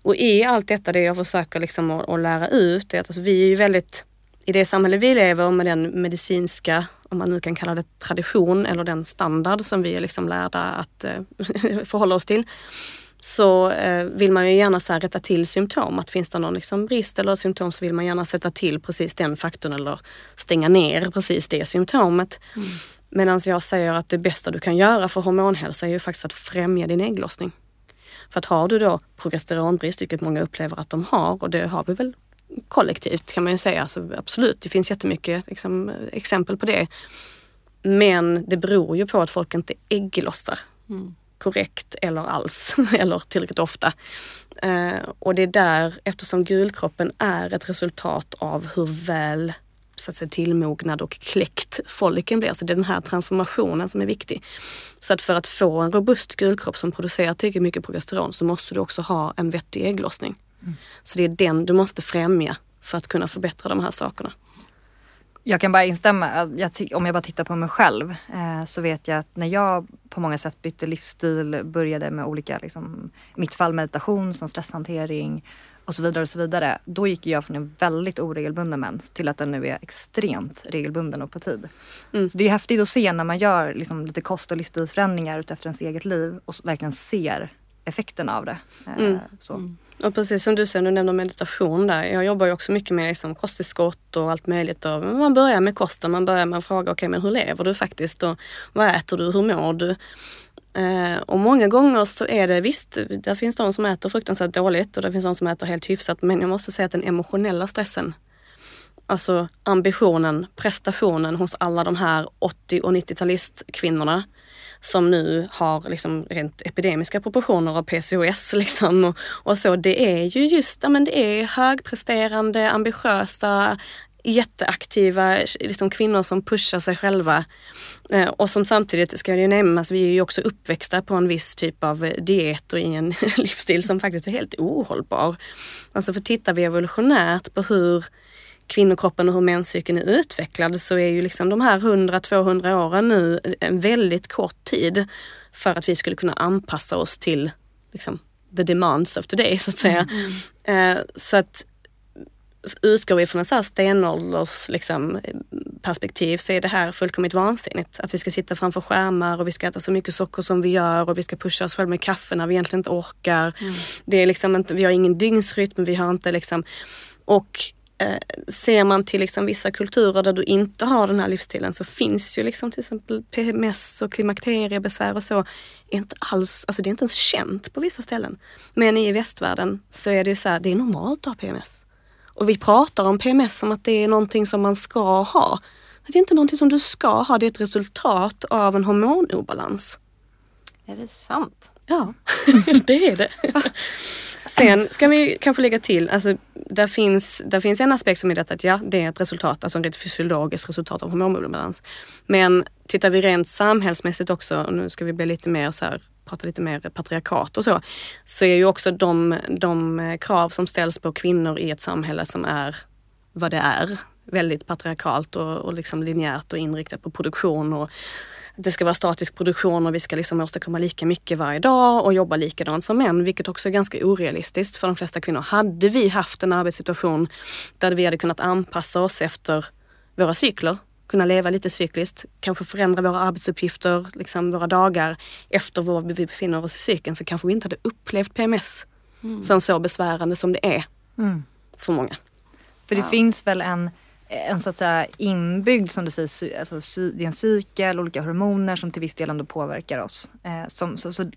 Och i allt detta, det jag försöker liksom att, att lära ut, är att alltså, vi är ju väldigt, i det samhälle vi lever med den medicinska, om man nu kan kalla det tradition eller den standard som vi är liksom lärda att eh, [laughs] förhålla oss till. Så eh, vill man ju gärna så rätta till symptom. Att finns det någon liksom brist eller symptom så vill man gärna sätta till precis den faktorn eller stänga ner precis det symptomet. Mm. Medan jag säger att det bästa du kan göra för hormonhälsa är ju faktiskt att främja din ägglossning. För att har du då progesteronbrist, vilket många upplever att de har och det har vi väl kollektivt kan man ju säga. Alltså, absolut, det finns jättemycket liksom, exempel på det. Men det beror ju på att folk inte ägglossar mm. korrekt eller alls [laughs] eller tillräckligt ofta. Uh, och det är där, eftersom gulkroppen är ett resultat av hur väl så att säga, tillmognad och kläckt folliken blir. Så det är den här transformationen som är viktig. Så att för att få en robust gulkropp som producerar tillräckligt mycket progesteron så måste du också ha en vettig ägglossning. Mm. Så det är den du måste främja för att kunna förbättra de här sakerna. Jag kan bara instämma. Jag om jag bara tittar på mig själv eh, så vet jag att när jag på många sätt bytte livsstil, började med olika, liksom, i mitt fall meditation som stresshantering och så vidare och så vidare. Då gick jag från en väldigt oregelbunden mens till att den nu är extremt regelbunden och på tid. Mm. Så det är häftigt att se när man gör liksom, lite kost och livsstilsförändringar utefter ens eget liv och verkligen ser effekten av det. Eh, mm. Mm. Och precis som du säger, du nämner meditation där. Jag jobbar ju också mycket med liksom kosttillskott och allt möjligt. Och man börjar med kosten, man börjar med att fråga, okej okay, men hur lever du faktiskt? Och vad äter du? Hur mår du? Eh, och många gånger så är det visst, det finns de som äter fruktansvärt dåligt och det finns de som äter helt hyfsat. Men jag måste säga att den emotionella stressen, alltså ambitionen, prestationen hos alla de här 80 och 90-talistkvinnorna som nu har liksom rent epidemiska proportioner av PCOS. [laughs] Liksom och, och, så. Det är ju just, ja, men det är högpresterande, ambitiösa, jätteaktiva liksom kvinnor som pushar sig själva. Eh, och som samtidigt, ska jag nämnas, vi är ju också uppväxta på en viss typ av diet och i en [laughs] livsstil som faktiskt är helt ohållbar. Alltså för tittar vi evolutionärt på hur kvinnokroppen och hur menscykeln är utvecklad så är ju liksom de här 100-200 åren nu en väldigt kort tid för att vi skulle kunna anpassa oss till liksom, the demands of today så att säga. Mm. mm. Eh, så att utgår vi från en så här stenålders liksom, perspektiv så är det här fullkomligt vansinnigt. Att vi ska sitta framför skärmar och vi ska äta så mycket socker som vi gör och vi ska pusha oss själva med kaffe när vi egentligen inte orkar. Mm. Det är liksom inte, vi har ingen dygnsrytm, vi har inte liksom... Och eh, ser man till liksom vissa kulturer där du inte har den här livsstilen så finns ju liksom till exempel PMS och klimakteriebesvär och så. Är inte alls, alltså det är inte ens känt på vissa ställen. Men i västvärlden så är det ju så här, det är normalt att ha PMS. Och vi pratar om PMS som att det är någonting som man ska ha. Det är inte någonting som du ska ha, det är ett resultat av en hormonobalans. Är det sant? Ja, [laughs] det är det. Sen ska vi kanske lägga till, alltså där finns, där finns en aspekt som är detta att ja, det är ett resultat, alltså ett fysiologiskt resultat av hormonobalans. Men tittar vi rent samhällsmässigt också, och nu ska vi bli lite mer så här, prata lite mer patriarkat och så, så är ju också de, de krav som ställs på kvinnor i ett samhälle som är vad det är, väldigt patriarkalt och, och liksom linjärt och inriktat på produktion och det ska vara statisk produktion och vi ska liksom åstadkomma lika mycket varje dag och jobba likadant som män, vilket också är ganska orealistiskt för de flesta kvinnor. Hade vi haft en arbetssituation där vi hade kunnat anpassa oss efter våra cykler, kunna leva lite cykliskt, kanske förändra våra arbetsuppgifter, liksom våra dagar efter var vi befinner oss i cykeln så kanske vi inte hade upplevt PMS mm. som så besvärande som det är mm. för många. För det wow. finns väl en en så att säga inbyggd, som du säger, alltså, det är en cykel, olika hormoner som till viss del ändå påverkar oss. Eh, som, så, så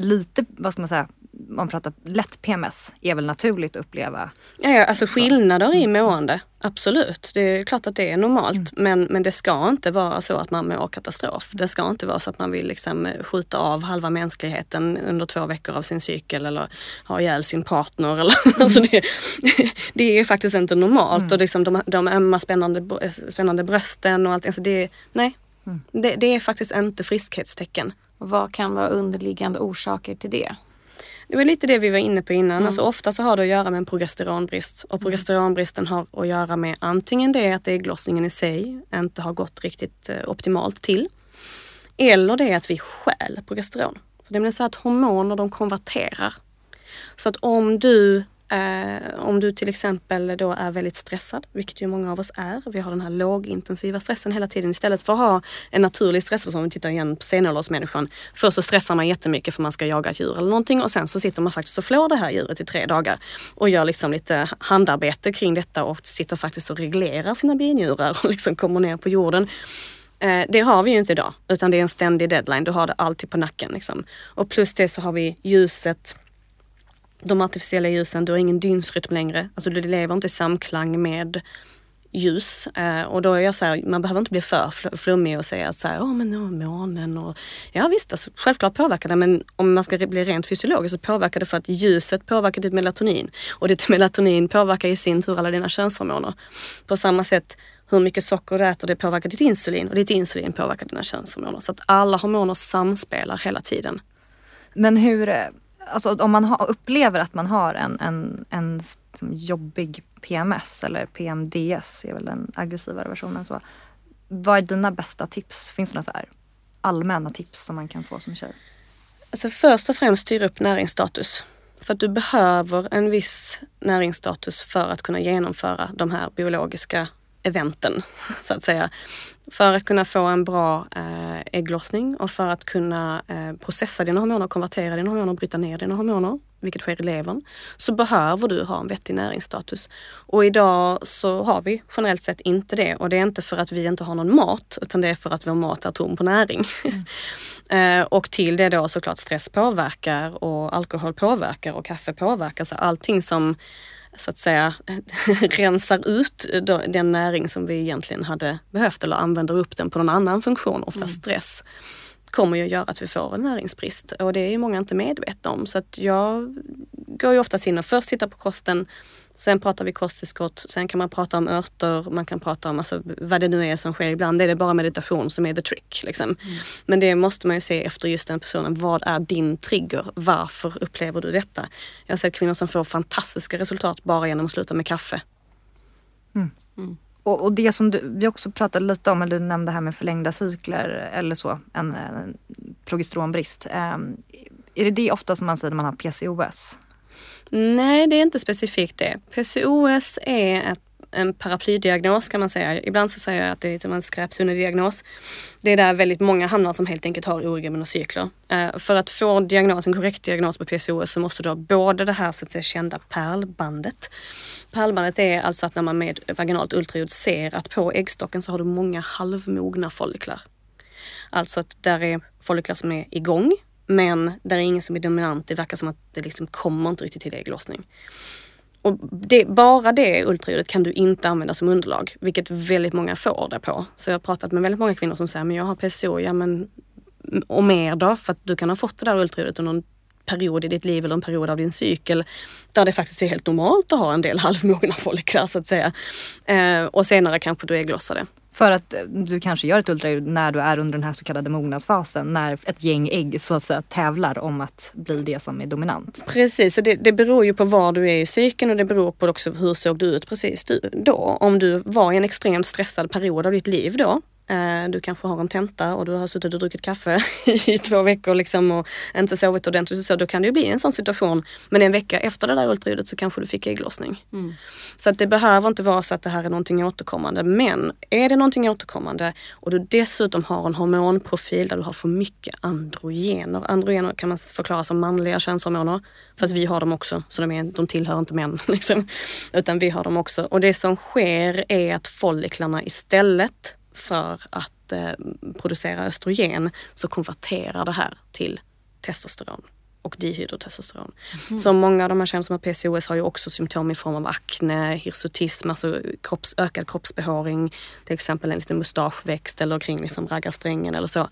lite, vad ska man säga, man pratar lätt PMS är väl naturligt att uppleva. Ja, ja alltså skillnader i mm. mående, absolut. Det är klart att det är normalt mm. men, men det ska inte vara så att man mår katastrof. Det ska inte vara så att man vill liksom skjuta av halva mänskligheten under två veckor av sin cykel eller ha ihjäl sin partner. Eller, [laughs] mm. alltså det, [laughs] det är faktiskt inte normalt mm. och liksom de, de ömma spännande, spännande brösten och allt. Alltså det, nej, mm. det, det är faktiskt inte friskhetstecken. Vad kan vara underliggande orsaker till det? Det var lite det vi var inne på innan. Mm. Alltså ofta så har det att göra med en progesteronbrist. Och mm. progesteronbristen har att göra med antingen det att ägglossningen i sig inte har gått riktigt eh, optimalt till. Eller det att vi stjäl progesteron. För det blir så att hormoner de konverterar. Så att om du Eh, om du till exempel då är väldigt stressad, vilket ju många av oss är. Vi har den här lågintensiva stressen hela tiden istället för att ha en naturlig stress. Om vi tittar igen på senåldersmänniskan. Först så stressar man jättemycket för man ska jaga ett djur eller någonting och sen så sitter man faktiskt och flår det här djuret i tre dagar och gör liksom lite handarbete kring detta och sitter faktiskt och reglerar sina binjurar och liksom kommer ner på jorden. Eh, det har vi ju inte idag utan det är en ständig deadline. Du har det alltid på nacken. Liksom. Och plus det så har vi ljuset de artificiella ljusen, du har ingen dygnsrytm längre. Alltså du lever inte i samklang med ljus. Eh, och då är jag så här, man behöver inte bli för flummig och säga att så här, oh, men oh, månen och ja visst, alltså, självklart påverkar det men om man ska bli rent fysiologisk så påverkar det för att ljuset påverkar ditt melatonin och ditt [laughs] melatonin påverkar i sin tur alla dina könshormoner. På samma sätt hur mycket socker du äter det påverkar ditt insulin och ditt insulin påverkar dina könshormoner. Så att alla hormoner samspelar hela tiden. Men hur eh, alltså om man ha, upplever att man har en, en, en liksom jobbig PMS eller PMDS är väl den aggressivare versionen. Så. Vad är dina bästa tips? Finns det några så här allmänna tips som man kan få som tjej? Alltså först och främst styr upp näringsstatus. För att du behöver en viss näringsstatus för att kunna genomföra de här biologiska eventen, så att säga. För att kunna få en bra eh, ägglossning och för att kunna eh, processa dina hormoner, konvertera dina hormoner, bryta ner dina hormoner, vilket sker i levern, så behöver du ha en vettig näringsstatus. Och idag så har vi generellt sett inte det och det är inte för att vi inte har någon mat utan det är för att vår mat är tom på näring. Mm. [laughs] eh, och till det då såklart stress påverkar och alkohol påverkar och kaffe påverkar. Så allting som så att säga [laughs] rensar ut den näring som vi egentligen hade behövt eller använder upp den på någon annan funktion, ofta mm. stress kommer ju att göra att vi får en näringsbrist och det är ju många inte medvetna om. Så att jag går ju oftast in och först tittar på kosten, sen pratar vi kosttillskott, sen kan man prata om örter, man kan prata om alltså, vad det nu är som sker. Ibland är det bara meditation som är the trick. Liksom. Mm. Men det måste man ju se efter just den personen. Vad är din trigger? Varför upplever du detta? Jag har sett kvinnor som får fantastiska resultat bara genom att sluta med kaffe. Mm. Mm. Och, och, det som du, vi också pratade lite om, eller du nämnde här med förlängda cykler eller så, en, en progesteronbrist. Um, är det det ofta som man säger när man har PCOS? Nej, det är inte specifikt det. PCOS är ett, en paraplydiagnos kan man säga. Ibland så säger jag att det är typ en skräptunneldiagnos. Det är där väldigt många hamnar som helt enkelt har oregelbundna cykler. Eh, för att få diagnos, en korrekt diagnos på PCOS så måste du ha både det här så att säga kända pärlbandet Pärlbandet är alltså att när man med vaginalt ultraljud ser att på äggstocken så har du många halvmogna folliklar. Alltså att där är folliklar som är igång men där är ingen som är dominant. Det verkar som att det liksom kommer inte riktigt till ägglossning. Och det, bara det ultraljudet kan du inte använda som underlag, vilket väldigt många får det på. Så jag har pratat med väldigt många kvinnor som säger, men jag har PCO, ja men och mer då? För att du kan ha fått det där ultraljudet under en period i ditt liv eller en period av din cykel där det faktiskt är helt normalt att ha en del halvmogna folliklar så att säga. Eh, och senare kanske du ägglossar det. För att eh, du kanske gör ett ultraljud när du är under den här så kallade mognadsfasen. När ett gäng ägg så att säga tävlar om att bli det som är dominant. Precis, och det, det beror ju på var du är i cykeln och det beror på också hur såg du ut precis då. Om du var i en extremt stressad period av ditt liv då du kanske har en tenta och du har suttit och druckit kaffe [laughs] i två veckor liksom och inte sovit ordentligt. Så då kan det ju bli en sån situation. Men en vecka efter det där ultraljudet så kanske du fick ägglossning. Mm. Så att det behöver inte vara så att det här är någonting återkommande. Men är det någonting återkommande och du dessutom har en hormonprofil där du har för mycket androgener. Androgener kan man förklara som manliga könshormoner. Fast vi har dem också, så de, är, de tillhör inte män. [laughs] Liksom. Utan vi har dem också. Och det som sker är att folliklarna istället för att eh, producera östrogen så konverterar det här till testosteron och dihydrotestosteron. Mm. Så många av de här känner som har PCOS har ju också symptom i form av akne, hirsutism, alltså kropps, ökad kroppsbehåring, till exempel en liten mustaschväxt eller kring liksom raggarsträngen eller så.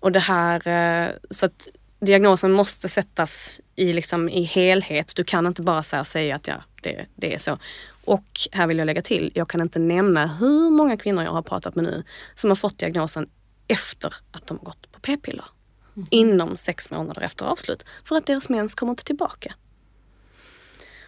Och det här, eh, så att diagnosen måste sättas i, liksom, i helhet. Du kan inte bara säga att ja, det, det är så. Och här vill jag lägga till, jag kan inte nämna hur många kvinnor jag har pratat med nu som har fått diagnosen efter att de har gått på p-piller. Mm. Inom sex månader efter avslut. För att deras mens kommer inte tillbaka.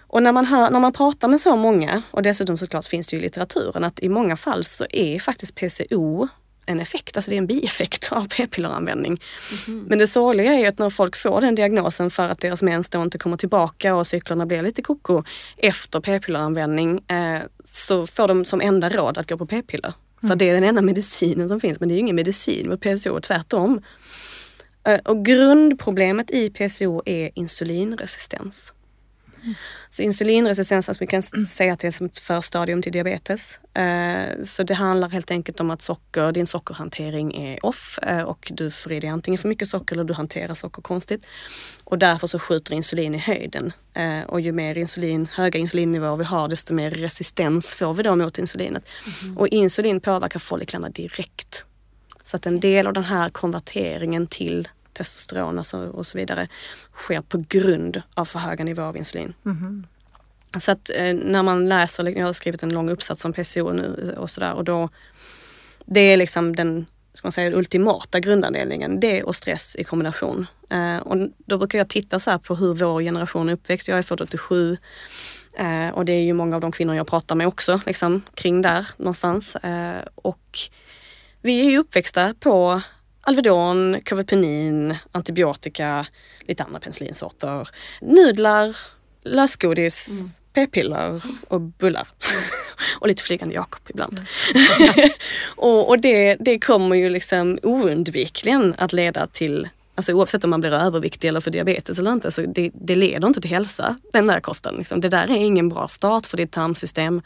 Och när man, hör, när man pratar med så många, och dessutom såklart finns det ju i litteraturen, att i många fall så är faktiskt PCO en effekt, alltså det är en bieffekt av p-pilleranvändning. Mm. Men det sorgliga är ju att när folk får den diagnosen för att deras mens då inte kommer tillbaka och cyklerna blir lite koko efter p-pilleranvändning eh, så får de som enda råd att gå på p-piller. Mm. För det är den enda medicinen som finns, men det är ju ingen medicin mot PCO, tvärtom. Eh, och grundproblemet i PCO är insulinresistens. Så insulinresistens, alltså vi kan säga att det är som ett förstadium till diabetes. Eh, så det handlar helt enkelt om att socker, din sockerhantering är off eh, och du får i dig antingen för mycket socker eller du hanterar socker konstigt. Och därför så skjuter insulin i höjden. Eh, och ju mer insulin, höga insulinnivåer vi har desto mer resistens får vi då mot insulinet. Mm. Och insulin påverkar folliklarna direkt. Så att en del av den här konverteringen till testosteron och så vidare sker på grund av för höga nivåer av insulin. Mm. Så att eh, när man läser, jag har skrivit en lång uppsats om PCO nu och sådär och då det är liksom den ska man säga, den ultimata grundanledningen, det och stress i kombination. Eh, och då brukar jag titta så på hur vår generation är uppväxt. Jag är född 87 eh, och det är ju många av de kvinnor jag pratar med också, liksom kring där någonstans. Eh, och vi är ju uppväxta på Alvedon, Kavapenin, antibiotika, lite andra penicillinsorter, nudlar, lösgodis, mm. p-piller och bullar. Mm. [laughs] och lite flygande Jakob ibland. Mm. [laughs] och, och det, det kommer ju liksom oundvikligen att leda till Alltså oavsett om man blir överviktig eller för diabetes eller inte, så det, det leder inte till hälsa, den där kosten. Liksom. Det där är ingen bra start för ditt tarmsystem.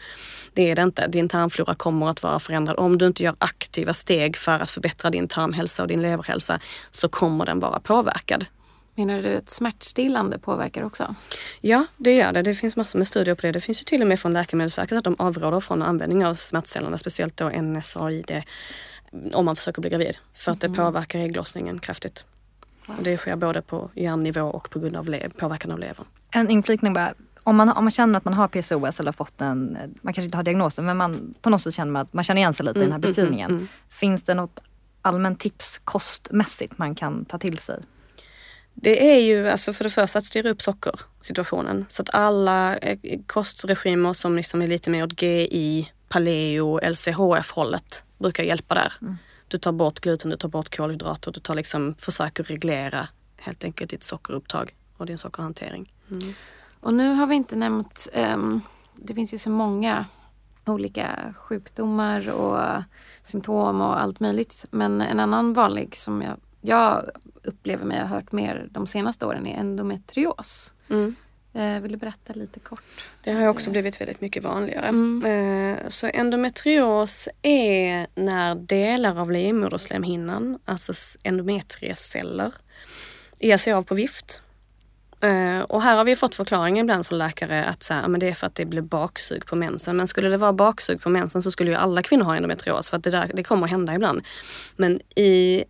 Det är det inte. Din tarmflora kommer att vara förändrad. Om du inte gör aktiva steg för att förbättra din tarmhälsa och din leverhälsa så kommer den vara påverkad. Menar du att smärtstillande påverkar också? Ja, det gör det. Det finns massor med studier på det. Det finns ju till och med från Läkemedelsverket att de avråder från användning av smärtstillande, speciellt då NSAID, om man försöker bli gravid. För att det mm. påverkar ägglossningen kraftigt. Och det sker både på hjärnnivå och på grund av påverkan av levern. En inflikning bara. Om man, om man känner att man har PCOS eller fått en, man kanske inte har diagnosen men man på något sätt känner man att man känner igen sig lite mm, i den här mm, mm, beskrivningen. Mm, mm, Finns det något allmänt tips kostmässigt man kan ta till sig? Det är ju alltså för det första att styra upp sockersituationen. Så att alla eh, kostregimer som liksom är lite mer åt GI, paleo, LCHF hållet brukar hjälpa där. Mm. Du tar bort gluten, du tar bort kolhydrater, du tar liksom, försöker reglera helt enkelt ditt sockerupptag och din sockerhantering. Mm. Och nu har vi inte nämnt, um, det finns ju så många olika sjukdomar och symptom och allt möjligt. Men en annan vanlig som jag, jag upplever mig ha hört mer de senaste åren är endometrios. Mm. Eh, vill du berätta lite kort? Det har också blivit väldigt mycket vanligare. Mm. Eh, så endometrios är när delar av livmoderslemhinnan, alltså endometrieceller, ger sig av på vift. Eh, och här har vi fått förklaringen ibland från läkare att så här, men det är för att det blir baksug på mensen. Men skulle det vara baksug på mensen så skulle ju alla kvinnor ha endometrios för att det, där, det kommer att hända ibland. Men i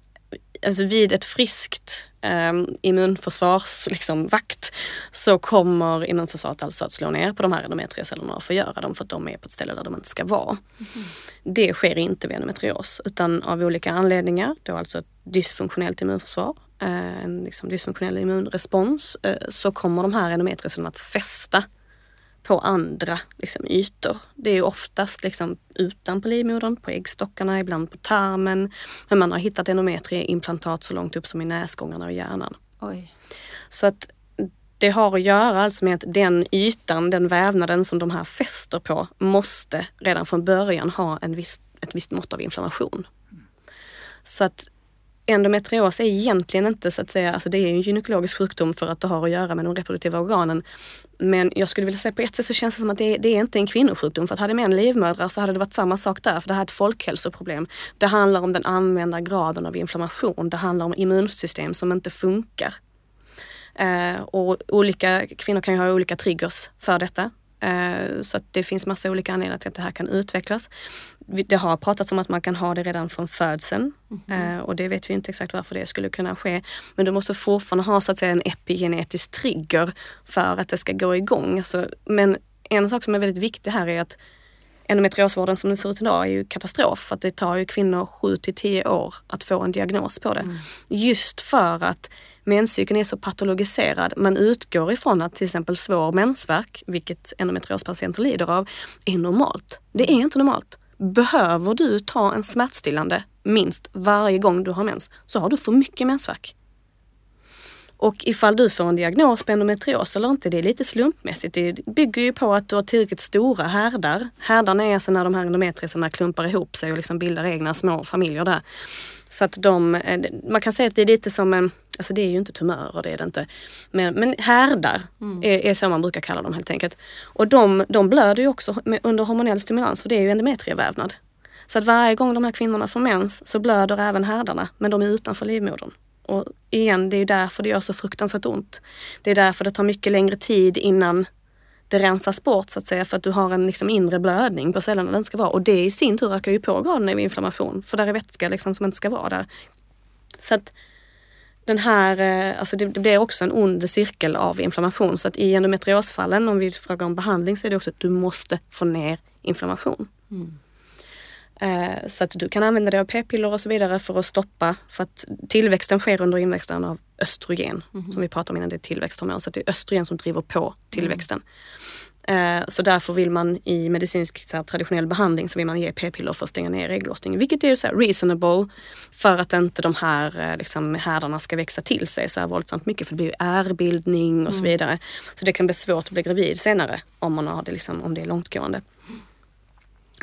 alltså vid ett friskt eh, immunförsvarsvakt liksom, så kommer immunförsvaret alltså att slå ner på de här endometriocellerna och förgöra dem för att de är på ett ställe där de inte ska vara. Mm. Det sker inte vid endometrios utan av olika anledningar, då alltså ett dysfunktionellt immunförsvar, eh, en liksom dysfunktionell immunrespons, eh, så kommer de här endometriocellerna att fästa på andra liksom, ytor. Det är oftast liksom, utanpå livmodern, på äggstockarna, ibland på tarmen. Men man har hittat endometrieimplantat så långt upp som i näsgångarna och hjärnan. Oj. Så att det har att göra alltså med att den ytan, den vävnaden som de här fäster på måste redan från början ha en viss, ett visst mått av inflammation. Så att endometrios är egentligen inte så att säga, alltså det är en gynekologisk sjukdom för att det har att göra med de reproduktiva organen. Men jag skulle vilja säga på ett sätt så känns det som att det, det är inte en kvinnosjukdom. För att hade män livmödrar så hade det varit samma sak där. För det här är ett folkhälsoproblem. Det handlar om den använda graden av inflammation. Det handlar om immunsystem som inte funkar. Eh, och olika kvinnor kan ju ha olika triggers för detta. Eh, så att det finns massa olika anledningar till att det här kan utvecklas. Det har pratats om att man kan ha det redan från födseln mm. och det vet vi inte exakt varför det skulle kunna ske. Men du måste fortfarande ha så att säga en epigenetisk trigger för att det ska gå igång. Alltså, men en sak som är väldigt viktig här är att endometriosvården som den ser ut idag är ju katastrof. För att det tar ju kvinnor 7 till 10 år att få en diagnos på det. Mm. Just för att menscykeln är så patologiserad. Man utgår ifrån att till exempel svår mensvärk, vilket endometriospatienter lider av, är normalt. Det är inte normalt. Behöver du ta en smärtstillande minst varje gång du har mens så har du för mycket mensvärk. Och ifall du får en diagnos på endometrios eller inte, det är lite slumpmässigt. Det bygger ju på att du har tillräckligt stora härdar. Härdarna är alltså när de här endometriserna klumpar ihop sig och liksom bildar egna små familjer där. Så att de, eh, man kan säga att det är lite som en, alltså det är ju inte tumörer, det är det inte. Men, men härdar mm. är, är så man brukar kalla dem helt enkelt. Och de, de blöder ju också med, under hormonell stimulans för det är ju endometrievävnad. Så att varje gång de här kvinnorna får mens så blöder även härdarna men de är utanför livmodern. Och igen, det är därför det gör så fruktansvärt ont. Det är därför det tar mycket längre tid innan det rensas bort så att säga för att du har en liksom inre blödning på cellerna den ska vara. Och det i sin tur ökar ju på graden av inflammation för där är vätska liksom som inte ska vara där. Så att den här, eh, alltså det, det blir också en ond cirkel av inflammation. Så att i endometriosfallen, om vi frågar om behandling, så är det också att du måste få ner inflammation. Mm. Eh, så att du kan använda dig av p-piller och så vidare för att stoppa, för att tillväxten sker under inväxten av östrogen. Mm. Som vi pratade om innan, det är tillväxthormon. Så det är östrogen som driver på tillväxten. Mm. Eh, så därför vill man i medicinsk så här, traditionell behandling så vill man ge p-piller för att stänga ner ägglossningen. Vilket är så här, reasonable för att inte de här eh, liksom, härdarna ska växa till sig så här våldsamt mycket. För det blir ärrbildning och så mm. vidare. Så det kan bli svårt att bli gravid senare om, man har det, liksom, om det är långtgående.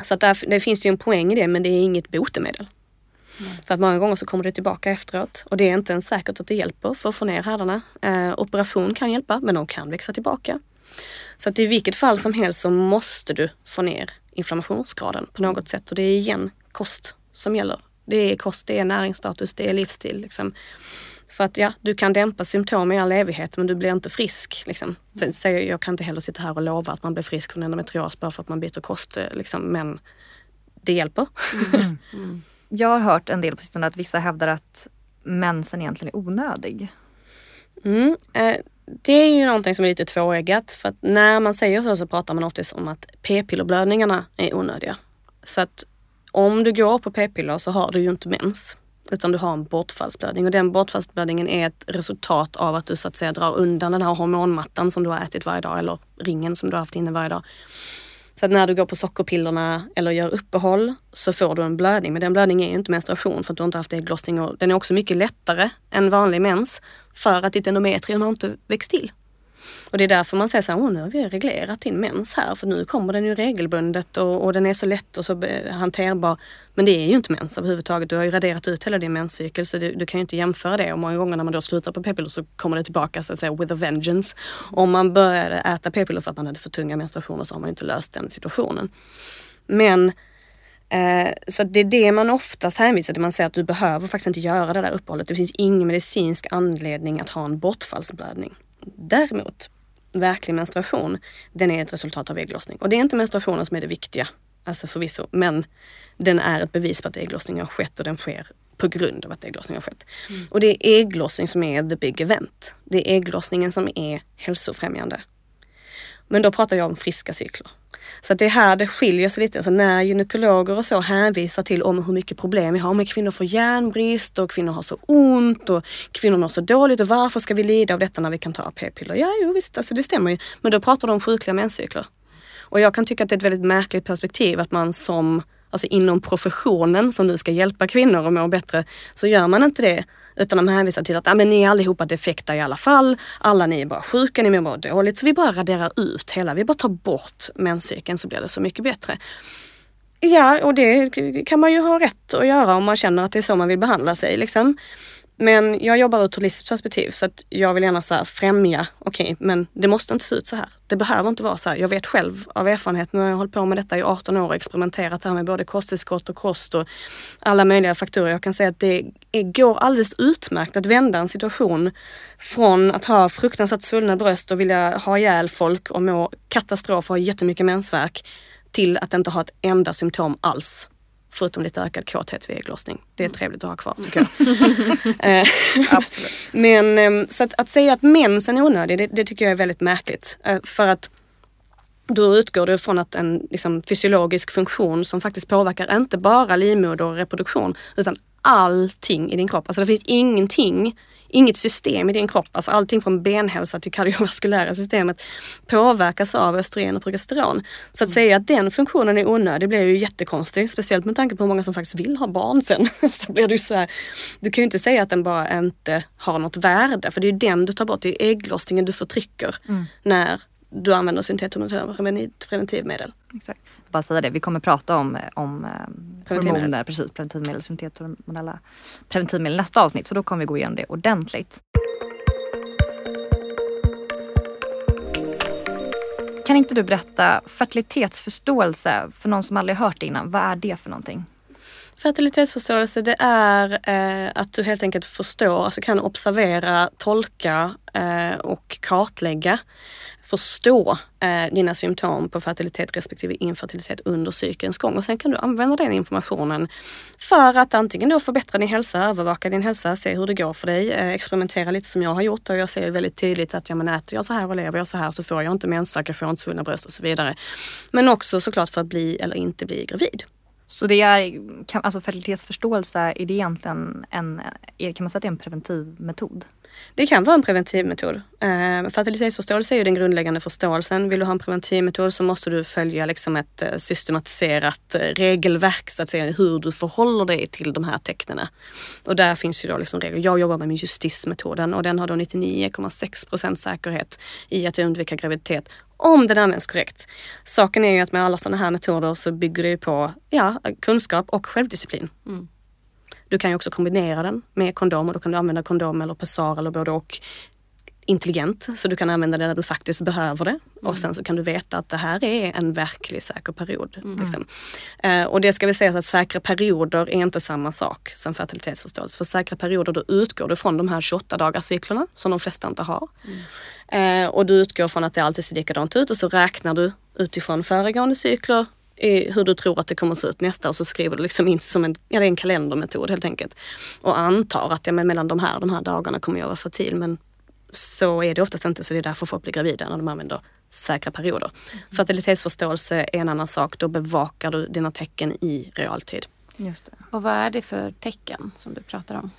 Så att där, det finns ju en poäng i det men det är inget botemedel. Mm. För att många gånger så kommer det tillbaka efteråt och det är inte ens säkert att det hjälper för att få ner härdarna. Eh, operation kan hjälpa men de kan växa tillbaka. Så att i vilket fall som helst så måste du få ner inflammationsgraden på något sätt och det är igen kost som gäller. Det är kost, det är näringsstatus, det är livsstil. Liksom. För att ja, du kan dämpa symptom i all evighet men du blir inte frisk. Liksom. Sen säger jag, jag kan inte heller sitta här och lova att man blir frisk från endometrios bara för att man byter kost. Eh, liksom. Men det hjälper. Mm. [laughs] Mm. Jag har hört en del på sistone att vissa hävdar att mensen egentligen är onödig. Mm. Eh, det är ju någonting som är lite tvåeggat för att när man säger så så pratar man oftast om att p-pillerblödningarna är onödiga. Så att om du går på p-piller så har du ju inte mens. Utan du har en bortfallsblödning och den bortfallsblödningen är ett resultat av att du så att säga drar undan den här hormonmattan som du har ätit varje dag eller ringen som du har haft inne varje dag. Så att när du går på sockerpillerna eller gör uppehåll så får du en blödning. Men den blödningen är ju inte menstruation för att du inte haft ägglossning och den är också mycket lättare än vanlig mens för att ditt endometrium har inte växt till. Och det är därför man säger så här, Åh, nu har vi reglerat din mens här för nu kommer den ju regelbundet och, och den är så lätt och så eh, hanterbar. Men det är ju inte mens överhuvudtaget. Du har ju raderat ut hela din menscykel så du, du kan ju inte jämföra det. Och många gånger när man då slutar på p-piller så kommer det tillbaka så att säga with a vengeance. Om man började äta p-piller för att man hade för tunga menstruationer så har man ju inte löst den situationen. Men eh, så det är det man oftast hänvisar till. Man säger att du behöver faktiskt inte göra det där uppehållet. Det finns ingen medicinsk anledning att ha en bortfallsblödning. Däremot, verklig menstruation, den är ett resultat av ägglossning. Och det är inte menstruationen som är det viktiga, alltså förvisso, men den är ett bevis på att ägglossning har skett och den sker på grund av att ägglossning har skett. Mm. Och det är ägglossning som är the big event. Det är ägglossningen som är hälsofrämjande. Men då pratar jag om friska cykler. Så det är här det skiljer sig lite. Alltså när gynekologer och så hänvisar till om hur mycket problem vi har med kvinnor får järnbrist och kvinnor har så ont och kvinnor mår så dåligt och varför ska vi lida av detta när vi kan ta p-piller? Ja, jo visst, alltså det stämmer ju. Men då pratar de om sjukliga menscykler. Och jag kan tycka att det är ett väldigt märkligt perspektiv att man som, alltså inom professionen som nu ska hjälpa kvinnor att må bättre, så gör man inte det utan de hänvisar till att ah, men ni är allihopa defekta i alla fall. Alla ni är bara sjuka, ni mår bara dåligt. Så vi bara raderar ut hela, vi bara tar bort menscykeln så blir det så mycket bättre. Ja, och det kan man ju ha rätt att göra om man känner att det är så man vill behandla sig. Liksom. Men jag jobbar ur ett perspektiv så att jag vill gärna så främja, okej okay, men det måste inte se ut så här. Det behöver inte vara så här. Jag vet själv av erfarenhet, nu har jag hållit på med detta i 18 år och experimenterat här med både kosttillskott och kost och alla möjliga faktorer. Jag kan säga att det går alldeles utmärkt att vända en situation från att ha fruktansvärt svullna bröst och vilja ha ihjäl folk och må katastrof och ha jättemycket mensvärk till att inte ha ett enda symptom alls Förutom lite ökad kåthet vid ägglossning. Det är mm. trevligt att ha kvar tycker jag. [laughs] Eh, Absolut. Men ehm, så att, att, säga att mensen är onödig, det, det, tycker jag är väldigt märkligt. Eh, för att då utgår du från att en liksom, fysiologisk funktion som faktiskt påverkar inte bara livmoder och reproduktion utan allting i din kropp. Alltså det finns ingenting inget system i din kropp, alltså allting från benhälsa till kardiovaskulära systemet påverkas av östrogen och progesteron. Så att säga att den funktionen är onödig blir ju jättekonstigt, speciellt med tanke på hur många som faktiskt vill ha barn sen. [laughs] så blir det ju så här, du kan ju inte säga att den bara inte har något värde, för det är ju den du tar bort, det är ägglossningen du förtrycker mm. när du använder syntethormonella preventivmedel. Exakt. Bara säga det, vi kommer prata om, om eh, hormoner, precis, preventivmedel, syntethormonella preventivmedel nästa avsnitt. Så då kommer vi gå igenom det ordentligt. Kan inte du berätta fertilitetsförståelse för någon som aldrig hört det innan. Vad är det för någonting? Fertilitetsförståelse det är eh, att du helt enkelt förstår, alltså kan observera, tolka eh, och kartlägga förstå eh, dina symptom på fertilitet respektive infertilitet under cykelns gång. Och sen kan du använda den informationen för att antingen då förbättra din hälsa, övervaka din hälsa, se hur det går för dig, eh, experimentera lite som jag har gjort och jag ser väldigt tydligt att ja, men äter jag så här och lever jag så här så får jag inte mensvärk, jag får inte svullna bröst och så vidare. Men också såklart för att bli eller inte bli gravid. Så det är, kan, alltså fertilitetsförståelse, är det egentligen en, eh, kan man säga att det är en preventiv metod? Det kan vara en preventivmetod. Eh, fertilitetsförståelse är ju den grundläggande förståelsen. Vill du ha en preventivmetod så måste du följa liksom ett eh, systematiserat eh, regelverk så att säga hur du förhåller dig till de här tecknen. Och där finns ju då liksom regler. Jag jobbar med justismetoden och den har då 99,6 procent säkerhet i att undvika graviditet om den används korrekt. Saken är ju att med alla sådana här metoder så bygger det ju på ja, kunskap och självdisciplin. Mm. Du kan ju också kombinera den med kondom och då kan du använda kondom eller pessar eller både och intelligent. Så du kan använda det när du faktiskt behöver det. Mm. Och sen så kan du veta att det här är en verklig säker period. Mm. Liksom. Uh, och det ska vi säga att säkra perioder är inte samma sak som fertilitetsförståelse. För säkra perioder då utgår du från de här 28 dagarscyklerna som de flesta inte har. Mm. Uh, och du utgår från att det alltid ser likadant ut och så räknar du utifrån föregående cykler hur du tror att det kommer att se ut nästa och så skriver du liksom in som en, ja, det är en kalendermetod helt enkelt. Och antar att ja, men mellan de här, de här dagarna kommer jag vara fertil men så är det oftast inte så det är därför folk blir gravida när de använder säkra perioder. Mm. Fertilitetsförståelse är en annan sak, då bevakar du dina tecken i realtid. Just det. Och vad är det för tecken som du pratar om?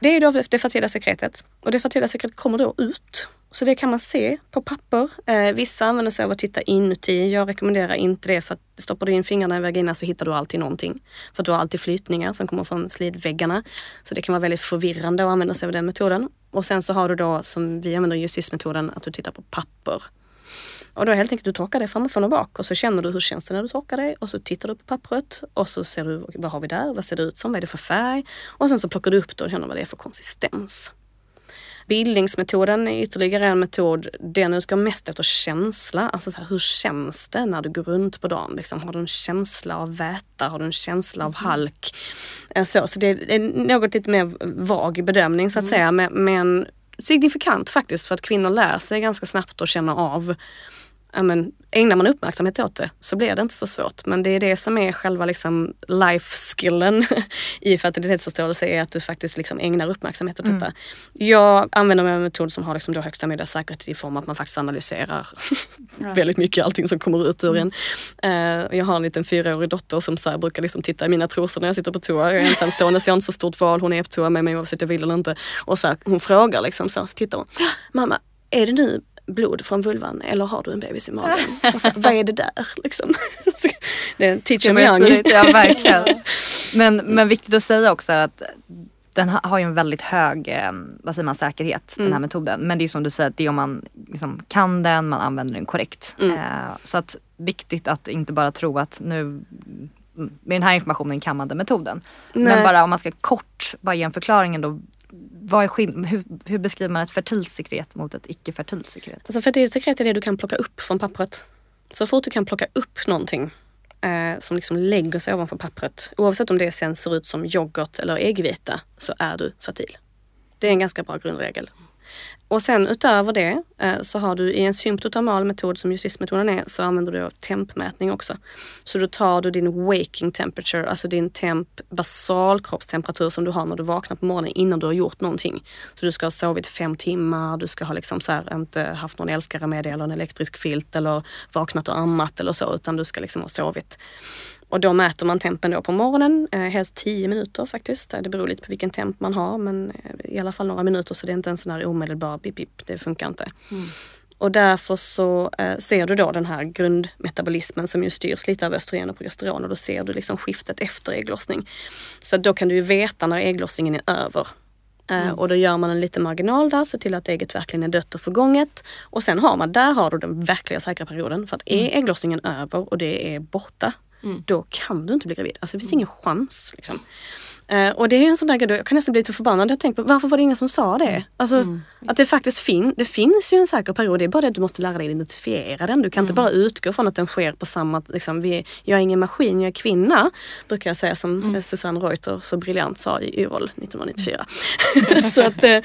Det är då det fertila sekretet och det fertila sekretet kommer då ut så det kan man se på papper. Eh, vissa använder sig av att titta inuti. Jag rekommenderar inte det för att stoppar du in fingrarna i vaginan så hittar du alltid någonting. För du har alltid flytningar som kommer från slidväggarna. Så det kan vara väldigt förvirrande att använda sig av den metoden. Och sen så har du då, som vi använder justismetoden, att du tittar på papper. Och då helt enkelt du torkar det framifrån och bak och så känner du hur känns det när du torkar det och så tittar du på pappret och så ser du vad har vi där, vad ser det ut som, vad är det för färg? Och sen så plockar du upp det och känner vad det är för konsistens. Bildningsmetoden är ytterligare en metod. Den utgår mest efter känsla. Alltså så här, hur känns det när du går runt på dagen? Liksom, har du en känsla av väta? Har du en känsla av mm. halk? Eh, så, så det är något lite mer vag bedömning så att mm. säga. Men, men signifikant faktiskt för att kvinnor lär sig ganska snabbt att känna av ja, men, ägnar man uppmärksamhet åt det så blir det inte så svårt. Men det är det som är själva liksom life-skillen [laughs] i fertilitetsförståelse är att du faktiskt liksom ägnar uppmärksamhet åt mm. detta. Jag använder mig av en metod som har liksom då högsta möjliga säkerhet i form av att man faktiskt analyserar [laughs] ja. väldigt mycket allting som kommer ut ur mm. en. Uh, jag har en liten fyraårig dotter som så brukar liksom titta i mina trosor när jag sitter på toa. Jag är ensamstående så jag har inte så stort val. Hon är på toa med mig oavsett jag vill eller inte. Och så här, hon frågar liksom så, så tittar hon. Mamma, är det nu blod från vulvan eller har du en bebis i magen? [laughs] Så, vad är det där? Liksom. [laughs] det är teacher me young. Ja, verkligen. [laughs] Men, men viktigt att säga också är att den har ju en väldigt hög eh, vad säger man, säkerhet, mm. den här mm. metoden. Men det är som du säger, det är om man liksom kan den, man använder den korrekt. Mm. Eh, så att viktigt att inte bara tro att nu med den här informationen kan man den metoden. Nej. Men bara om man ska kort bara ge en förklaring då vad är skill- hur, hur beskriver man ett fertilt sekret mot ett icke-fertilt sekret? Alltså fertilt sekret är det du kan plocka upp från pappret. Så fort du kan plocka upp någonting eh, som liksom lägger sig ovanför pappret, oavsett om det sen ser ut som yoghurt eller äggvita, så är du fertil. Det är en ganska bra grundregel. Och sen utöver det eh, så har du i en symptotermal metod som justismetoden är så använder du tempmätning också. Så då tar du din waking temperature, alltså din temp, basalkroppstemperatur som du har när du vaknar på morgonen innan du har gjort någonting. Så du ska ha sovit fem timmar, du ska ha liksom så här, inte haft någon älskare med dig eller en elektrisk filt eller vaknat och ammat eller så utan du ska liksom ha sovit. Och då mäter man tempen då på morgonen, eh, helst 10 minuter faktiskt. Det beror lite på vilken temp man har men eh, i alla fall några minuter så det är inte en sån här omedelbar bip bip, det funkar inte. Mm. Och därför så eh, ser du då den här grundmetabolismen som ju styrs lite av östrogen och progesteron och då ser du liksom skiftet efter ägglossning. Så då kan du ju veta när ägglossningen är över. Eh, mm. Och då gör man en liten marginal där, ser till att ägget verkligen är dött och förgånget. Och sen har man, där har du den verkliga säkra perioden. För att är mm. ägglossningen över och det är borta, mm. då kan du inte bli gravid. Alltså det finns ingen chans. Liksom. Uh, och det är en sån där grej, jag kan nästan bli lite förbannad. Jag tänker på, varför var det ingen som sa det? Alltså, mm. Att det faktiskt fin det finns ju en säker period. Det är bara det att du måste lära dig identifiera den. Du kan mm. inte bara utgå från att den sker på samma... Liksom, vi, jag är ingen maskin, jag är kvinna. Brukar jag säga som mm. Susanne Reuter så briljant sa i Yrrol 1994. [laughs] så att uh,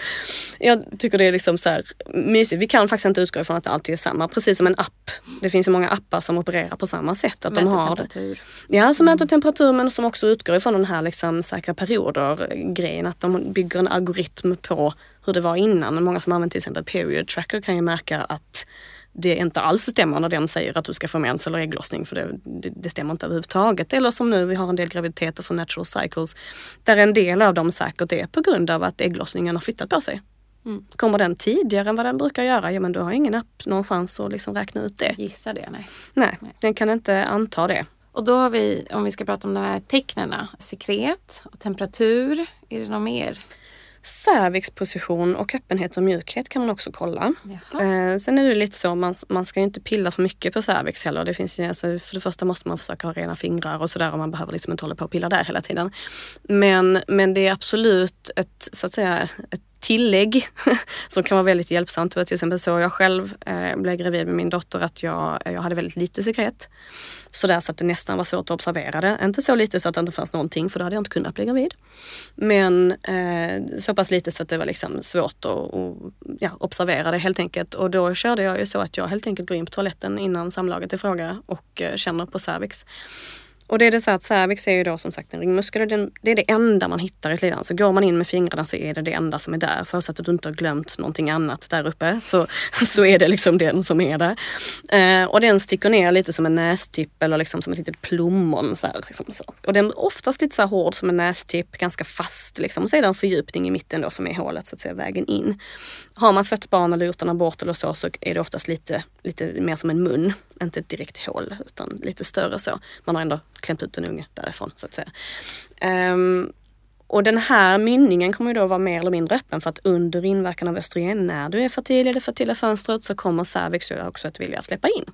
jag tycker det är liksom så här mysigt. Vi kan faktiskt inte utgå ifrån att det alltid är samma. Precis som en app. Det finns ju många appar som opererar på samma sätt. Att mäter de har temperatur. Ja, som mäter temperatur men som också utgår ifrån den här liksom, säkra perioder grejen. Att de bygger en algoritm på hur det var innan. Många som använder till exempel period tracker kan ju märka att det inte alls stämmer när den säger att du ska få mens eller ägglossning för det, det, det stämmer inte överhuvudtaget. Eller som nu, vi har en del graviditeter från natural cycles där en del av dem säkert är på grund av att ägglossningen har flyttat på sig. Mm. Kommer den tidigare än vad den brukar göra, ja men då har ingen app någon chans att liksom räkna ut det. Gissa det, nej. nej. Nej, den kan inte anta det. Och då har vi, om vi ska prata om de här tecknen, sekret och temperatur, är det något mer? Cervixposition och öppenhet och mjukhet kan man också kolla. Eh, sen är det lite så, man, man ska inte pilla för mycket på cervix heller. Det finns ju, alltså, för det första måste man försöka ha rena fingrar och sådär och man behöver liksom inte hålla på och pilla där hela tiden. Men, men det är absolut ett, så att säga, ett tillägg [laughs] som kan vara väldigt hjälpsamt. Det var till exempel så jag själv eh, blev gravid med min dotter att jag, jag hade väldigt lite sekret. Sådär så att det nästan var svårt att observera det. Inte så lite så att det inte fanns någonting för då hade jag inte kunnat bli gravid. Men eh, så pass lite så att det var liksom svårt att och, ja, observera det helt enkelt. Och då körde jag ju så att jag helt enkelt går in på toaletten innan samlaget i fråga och eh, känner på cervix. Och det är det så att cervix är ju då som sagt en ringmuskel. och Det är det enda man hittar i slidan. Så går man in med fingrarna så är det det enda som är där. Förutsatt att du inte har glömt någonting annat där uppe så, [laughs] så är det liksom den som är där. Eh, och den sticker ner lite som en nästipp eller liksom som ett litet plommon. Så, här, liksom så. Och den är oftast lite så här hård som en nästipp, ganska fast. Liksom. Och så är det en fördjupning i mitten då som är hålet, så att säga, vägen in. Har man fött barn eller gjort en abort eller så, så är det oftast lite, lite mer som en mun. Inte ett direkt hål utan lite större så. Man har ändå klämt ut en unge därifrån så att säga. Um, och den här mynningen kommer ju då vara mer eller mindre öppen för att under inverkan av östrogen, när du är fertil i det fertila fönstret så kommer cervix också att vilja släppa in.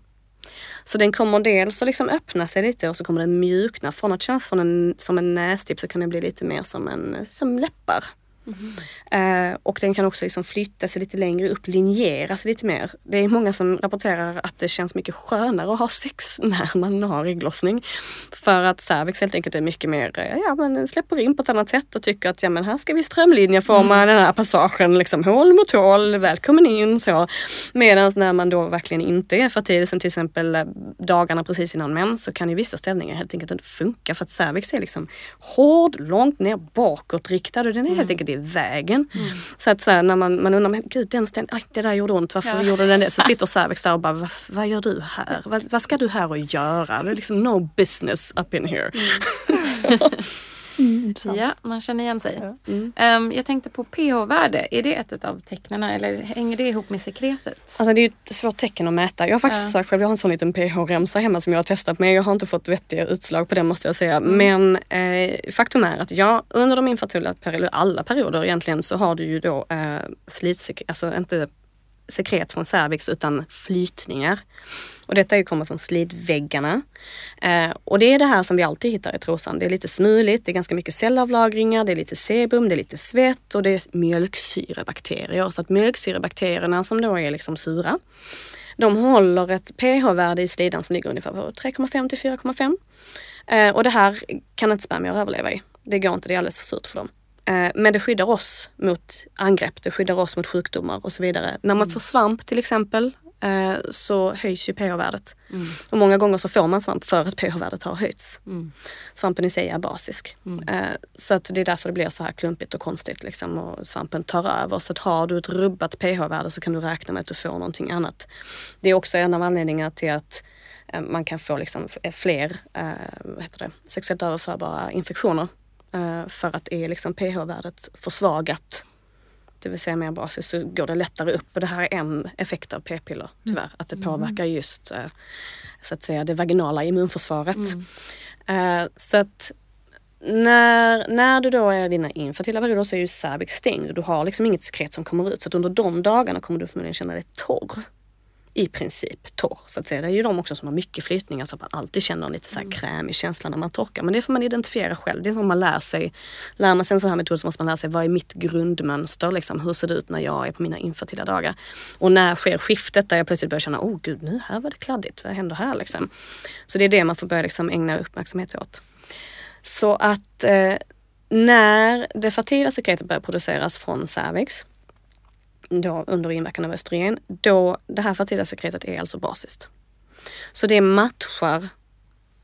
Så den kommer dels att liksom öppna sig lite och så kommer den mjukna. Från att kännas från en, som en nästipp så kan det bli lite mer som, en, som läppar. Mm. Uh, och den kan också liksom flytta sig lite längre upp, linjera sig lite mer. Det är många som rapporterar att det känns mycket skönare att ha sex [laughs] när man har ägglossning. För att cervix helt enkelt är mycket mer, eh, ja men släpper in på ett annat sätt och tycker att ja men här ska vi strömlinjeforma mm. den här passagen, liksom hål mot hål, välkommen in så. Medan när man då verkligen inte är fertil, som till exempel eh, dagarna precis innan mens, så kan ju vissa ställningar helt enkelt inte funka för att cervix är liksom hård, långt ner bakåtriktad och den är mm. helt enkelt i vägen. Mm. Så att så här, när man, man undrar, men gud den sten, aj, det där gjorde ont, varför ja. gjorde den det? Så [laughs] sitter cervix där och bara, vad, gör du här? Vad, vad, ska du här och göra? Det är liksom no business up in here. Mm. [laughs] [laughs] Mm, ja, man känner igen sig. Mm. Um, jag tänkte på pH-värde, är det ett av tecknen eller hänger det ihop med sekretet? Alltså det är ett svårt tecken att mäta. Jag har faktiskt ja. försökt själv, jag har en sån liten pH-remsa hemma som jag har testat med. Jag har inte fått vettiga utslag på det måste jag säga. Mm. Men eh, faktum är att ja, under de infertila perioder, alla perioder egentligen, så har du ju då eh, slitsekret, alltså inte sekret från cervix utan flytningar. Och detta kommer från slidväggarna. Eh, och det är det här som vi alltid hittar i trosan. Det är lite smuligt, det är ganska mycket cellavlagringar, det är lite sebum, det är lite svett och det är mjölksyrebakterier. Så att mjölksyrebakterierna som då är liksom sura, de håller ett pH-värde i slidan som ligger ungefär på 3,5 till 4,5. Eh, och det här kan inte spermier överleva i. Det går inte, det är alldeles för surt för dem. Eh, men det skyddar oss mot angrepp, det skyddar oss mot sjukdomar och så vidare. När man mm. får svamp till exempel så höjs ju pH-värdet. Mm. Och många gånger så får man svamp för att pH-värdet har höjts. Mm. Svampen i sig är basisk. Mm. Eh, så att det är därför det blir så här klumpigt och konstigt liksom, och svampen tar över. Så att har du ett rubbat pH-värde så kan du räkna med att du får någonting annat. Det är också en av anledningarna till att man kan få liksom fler heter det, sexuellt överförbara infektioner Eh, för att är liksom pH-värdet försvagat, det vill säga mer basiskt, så går det lättare upp. Och det här är en effekt av p-piller tyvärr, mm. att det mm. påverkar just eh, så att säga det vaginala immunförsvaret. Mm. Eh, så att när, när du då är dina infertila perioder så är ju cervix stängd. Du har liksom inget sekret som kommer ut. Så att under de dagarna kommer du förmodligen känna dig torr i princip torr. Så att säga. Det är ju de också som har mycket flytningar så att man alltid känner en lite så här mm. krämig känsla när man torkar. Men det får man identifiera själv. Det är som man lär sig. Lär man sig en sån här metod så måste man lära sig vad är mitt grundmönster? Liksom, hur ser det ut när jag är på mina infertila dagar? Och när sker skiftet där jag plötsligt börjar känna, oh gud nu här var det kladdigt, vad händer här liksom? Så det är det man får börja liksom ägna uppmärksamhet åt. Så att eh, när det fertila sekretet börjar produceras från cervix då under inverkan av östrogen, då det här fertila sekretet är alltså basiskt. Så det matchar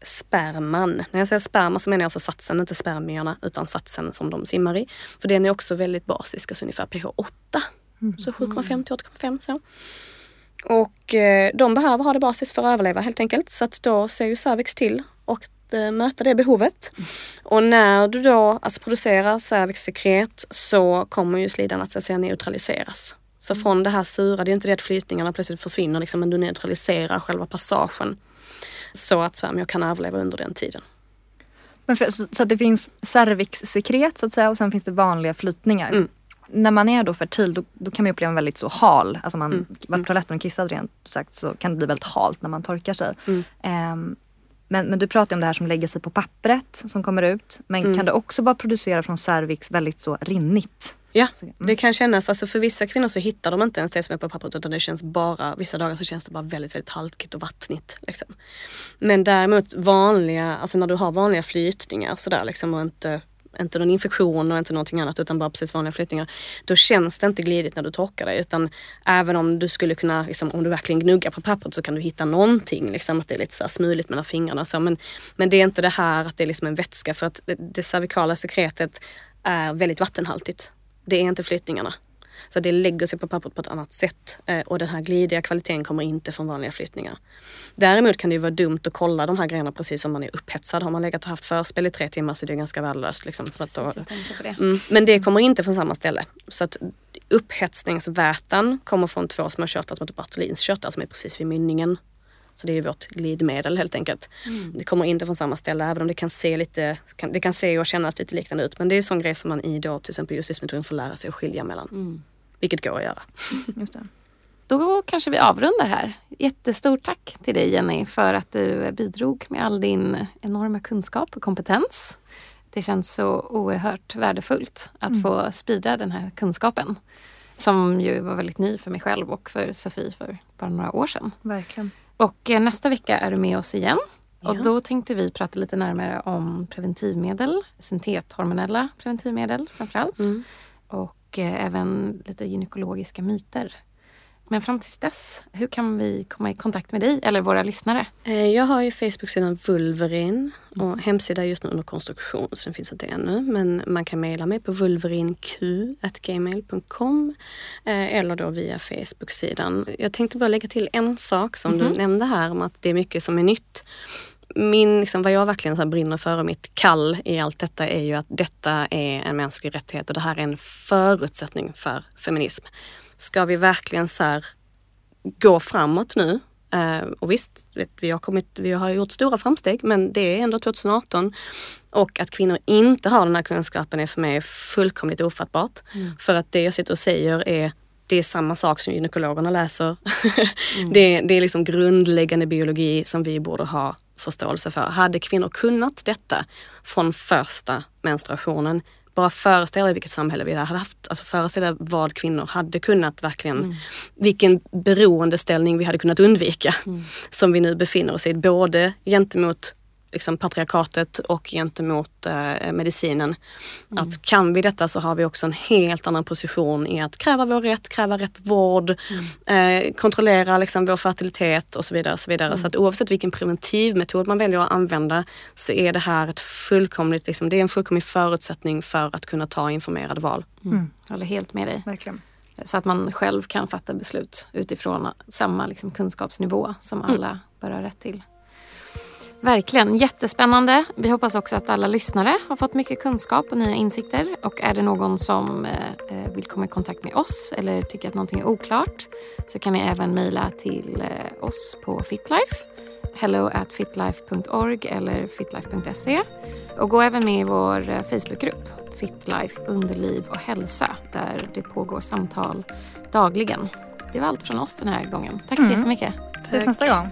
sperman. När jag säger sperma så menar jag alltså satsen, inte spermierna, utan satsen som de simmar i. För den är också väldigt basisk, alltså ungefär pH 8. Mm. Så 7,5 till 8,5 så. Och eh, de behöver ha det basis för att överleva helt enkelt. Så att då ser ju cervix till och eh, möta det behovet. Och när du då alltså, producerar cervixsekret så kommer ju slidan att så att säga neutraliseras. Så från det här sura, det är inte det att flytningarna plötsligt försvinner liksom, men du neutraliserar själva passagen. Så att spermier kan överleva under den tiden. Men för, så, så att det finns cervixsekret så att säga och sen finns det vanliga flytningar. Mm. När man är då fertil då, då kan man uppleva en väldigt så hal, alltså man Mm. var på toaletten och kissade rent sagt så kan det bli väldigt halt när man torkar sig. Mm. Ehm, men, men du pratar om det här som lägger sig på pappret som kommer ut. Men Mm. kan det också vara producerat från cervix väldigt så rinnigt? Ja, mm. det kan kännas, alltså för vissa kvinnor så hittar de inte ens det som är på pappret utan det känns bara, vissa dagar så känns det bara väldigt, väldigt halkigt och vattnigt. Liksom. Men däremot vanliga, alltså när du har vanliga flytningar sådär liksom och inte, inte någon infektion och inte någonting annat utan bara precis vanliga flytningar. Då känns det inte glidigt när du torkar dig utan även om du skulle kunna, liksom, om du verkligen gnuggar på pappret så kan du hitta någonting, liksom, att det är lite så här smuligt mellan fingrarna. och Så. Men, men det är inte det här att det är liksom en vätska för att det, det cervikala sekretet är väldigt vattenhaltigt. Det är inte flytningarna. Så det lägger sig på pappret på ett annat sätt eh, och den här glidiga kvaliteten kommer inte från vanliga flytningar. Däremot kan det ju vara dumt att kolla de här grejerna precis som man är upphetsad. Har man legat och haft förspel i tre timmar så är det ganska värdelöst. Liksom, för att då, Precis, tänkte på det. mm, men det kommer inte från samma ställe. Så att upphetsningsvätan kommer från två små körtlar som heter Bartolins körtlar som är precis vid mynningen. Så det är vårt glidmedel helt enkelt. Det kommer inte från samma ställe även om det kan se lite, kan, det kan se och kännas lite liknande ut. Men det är en sån grej som man i då till exempel justismetoden får lära sig att skilja mellan. Mm. Vilket går att göra. [laughs] Just det. Då kanske vi avrundar här. Jättestort tack till dig Jenny för att du bidrog med all din enorma kunskap och kompetens. Det känns så oerhört värdefullt att få sprida den här kunskapen. Som ju var väldigt ny för mig själv och för Sofie för bara några år sedan. Verkligen. Och eh, nästa vecka är du med oss igen. Och Ja. då tänkte vi prata lite närmare om preventivmedel, syntethormonella preventivmedel framförallt. Mm. Och eh, även lite gynekologiska myter. Men fram tills dess, hur kan vi komma i kontakt med dig eller våra lyssnare? Eh, Jag har ju Facebook-sidan Vulverin och hemsida just nu under konstruktion så den finns inte ännu. Men man kan mejla mig på vulverinq.gmail.com eh, eller då via Facebook-sidan. Jag tänkte bara lägga till en sak som du nämnde här om att det är mycket som är nytt. Min, liksom, vad jag verkligen så brinner för och mitt kall i allt detta är ju att detta är en mänsklig rättighet och det här är en förutsättning för feminism. Ska vi verkligen så här gå framåt nu. Eh, och visst, vet, vi, har kommit, vi har gjort stora framsteg men det är ändå 2018. Och att kvinnor inte har den här kunskapen är för mig fullkomligt ofattbart. För att det jag sitter och säger är det är samma sak som gynekologerna läser. [laughs] det, är- det är liksom grundläggande biologi som vi borde ha förståelse för. Hade kvinnor kunnat detta från första menstruationen bara föreställa er vilket samhälle vi hade haft. Alltså föreställa vad kvinnor hade kunnat verkligen, vilken beroendeställning vi hade kunnat undvika. Som vi nu befinner oss i, både gentemot liksom, patriarkatet och gentemot eh, medicinen. Att kan vi detta så har vi också en helt annan position i att kräva vår rätt, kräva rätt vård, eh, kontrollera liksom, vår fertilitet och så vidare. Och så vidare. Så att oavsett vilken preventivmetod man väljer att använda så är det här ett fullkomligt, liksom, det är en fullkomlig förutsättning för att kunna ta informerade val. Mm. Jag håller helt med dig. Verkligen. Så att man själv kan fatta beslut utifrån samma liksom, kunskapsnivå som alla bör ha rätt till. Verkligen jättespännande. Vi hoppas också att alla lyssnare har fått mycket kunskap och nya insikter. Och är det någon som eh, eh, vill komma i kontakt med oss eller tycker att någonting är oklart så kan ni även mejla till eh, oss på Fitlife. Hello at fitlife.org eller fitlife.se. Och gå även med i vår Facebookgrupp Fitlife underliv och hälsa där det pågår samtal dagligen. Det var allt från oss den här gången. Tack så Mm. jättemycket. Ses nästa gång.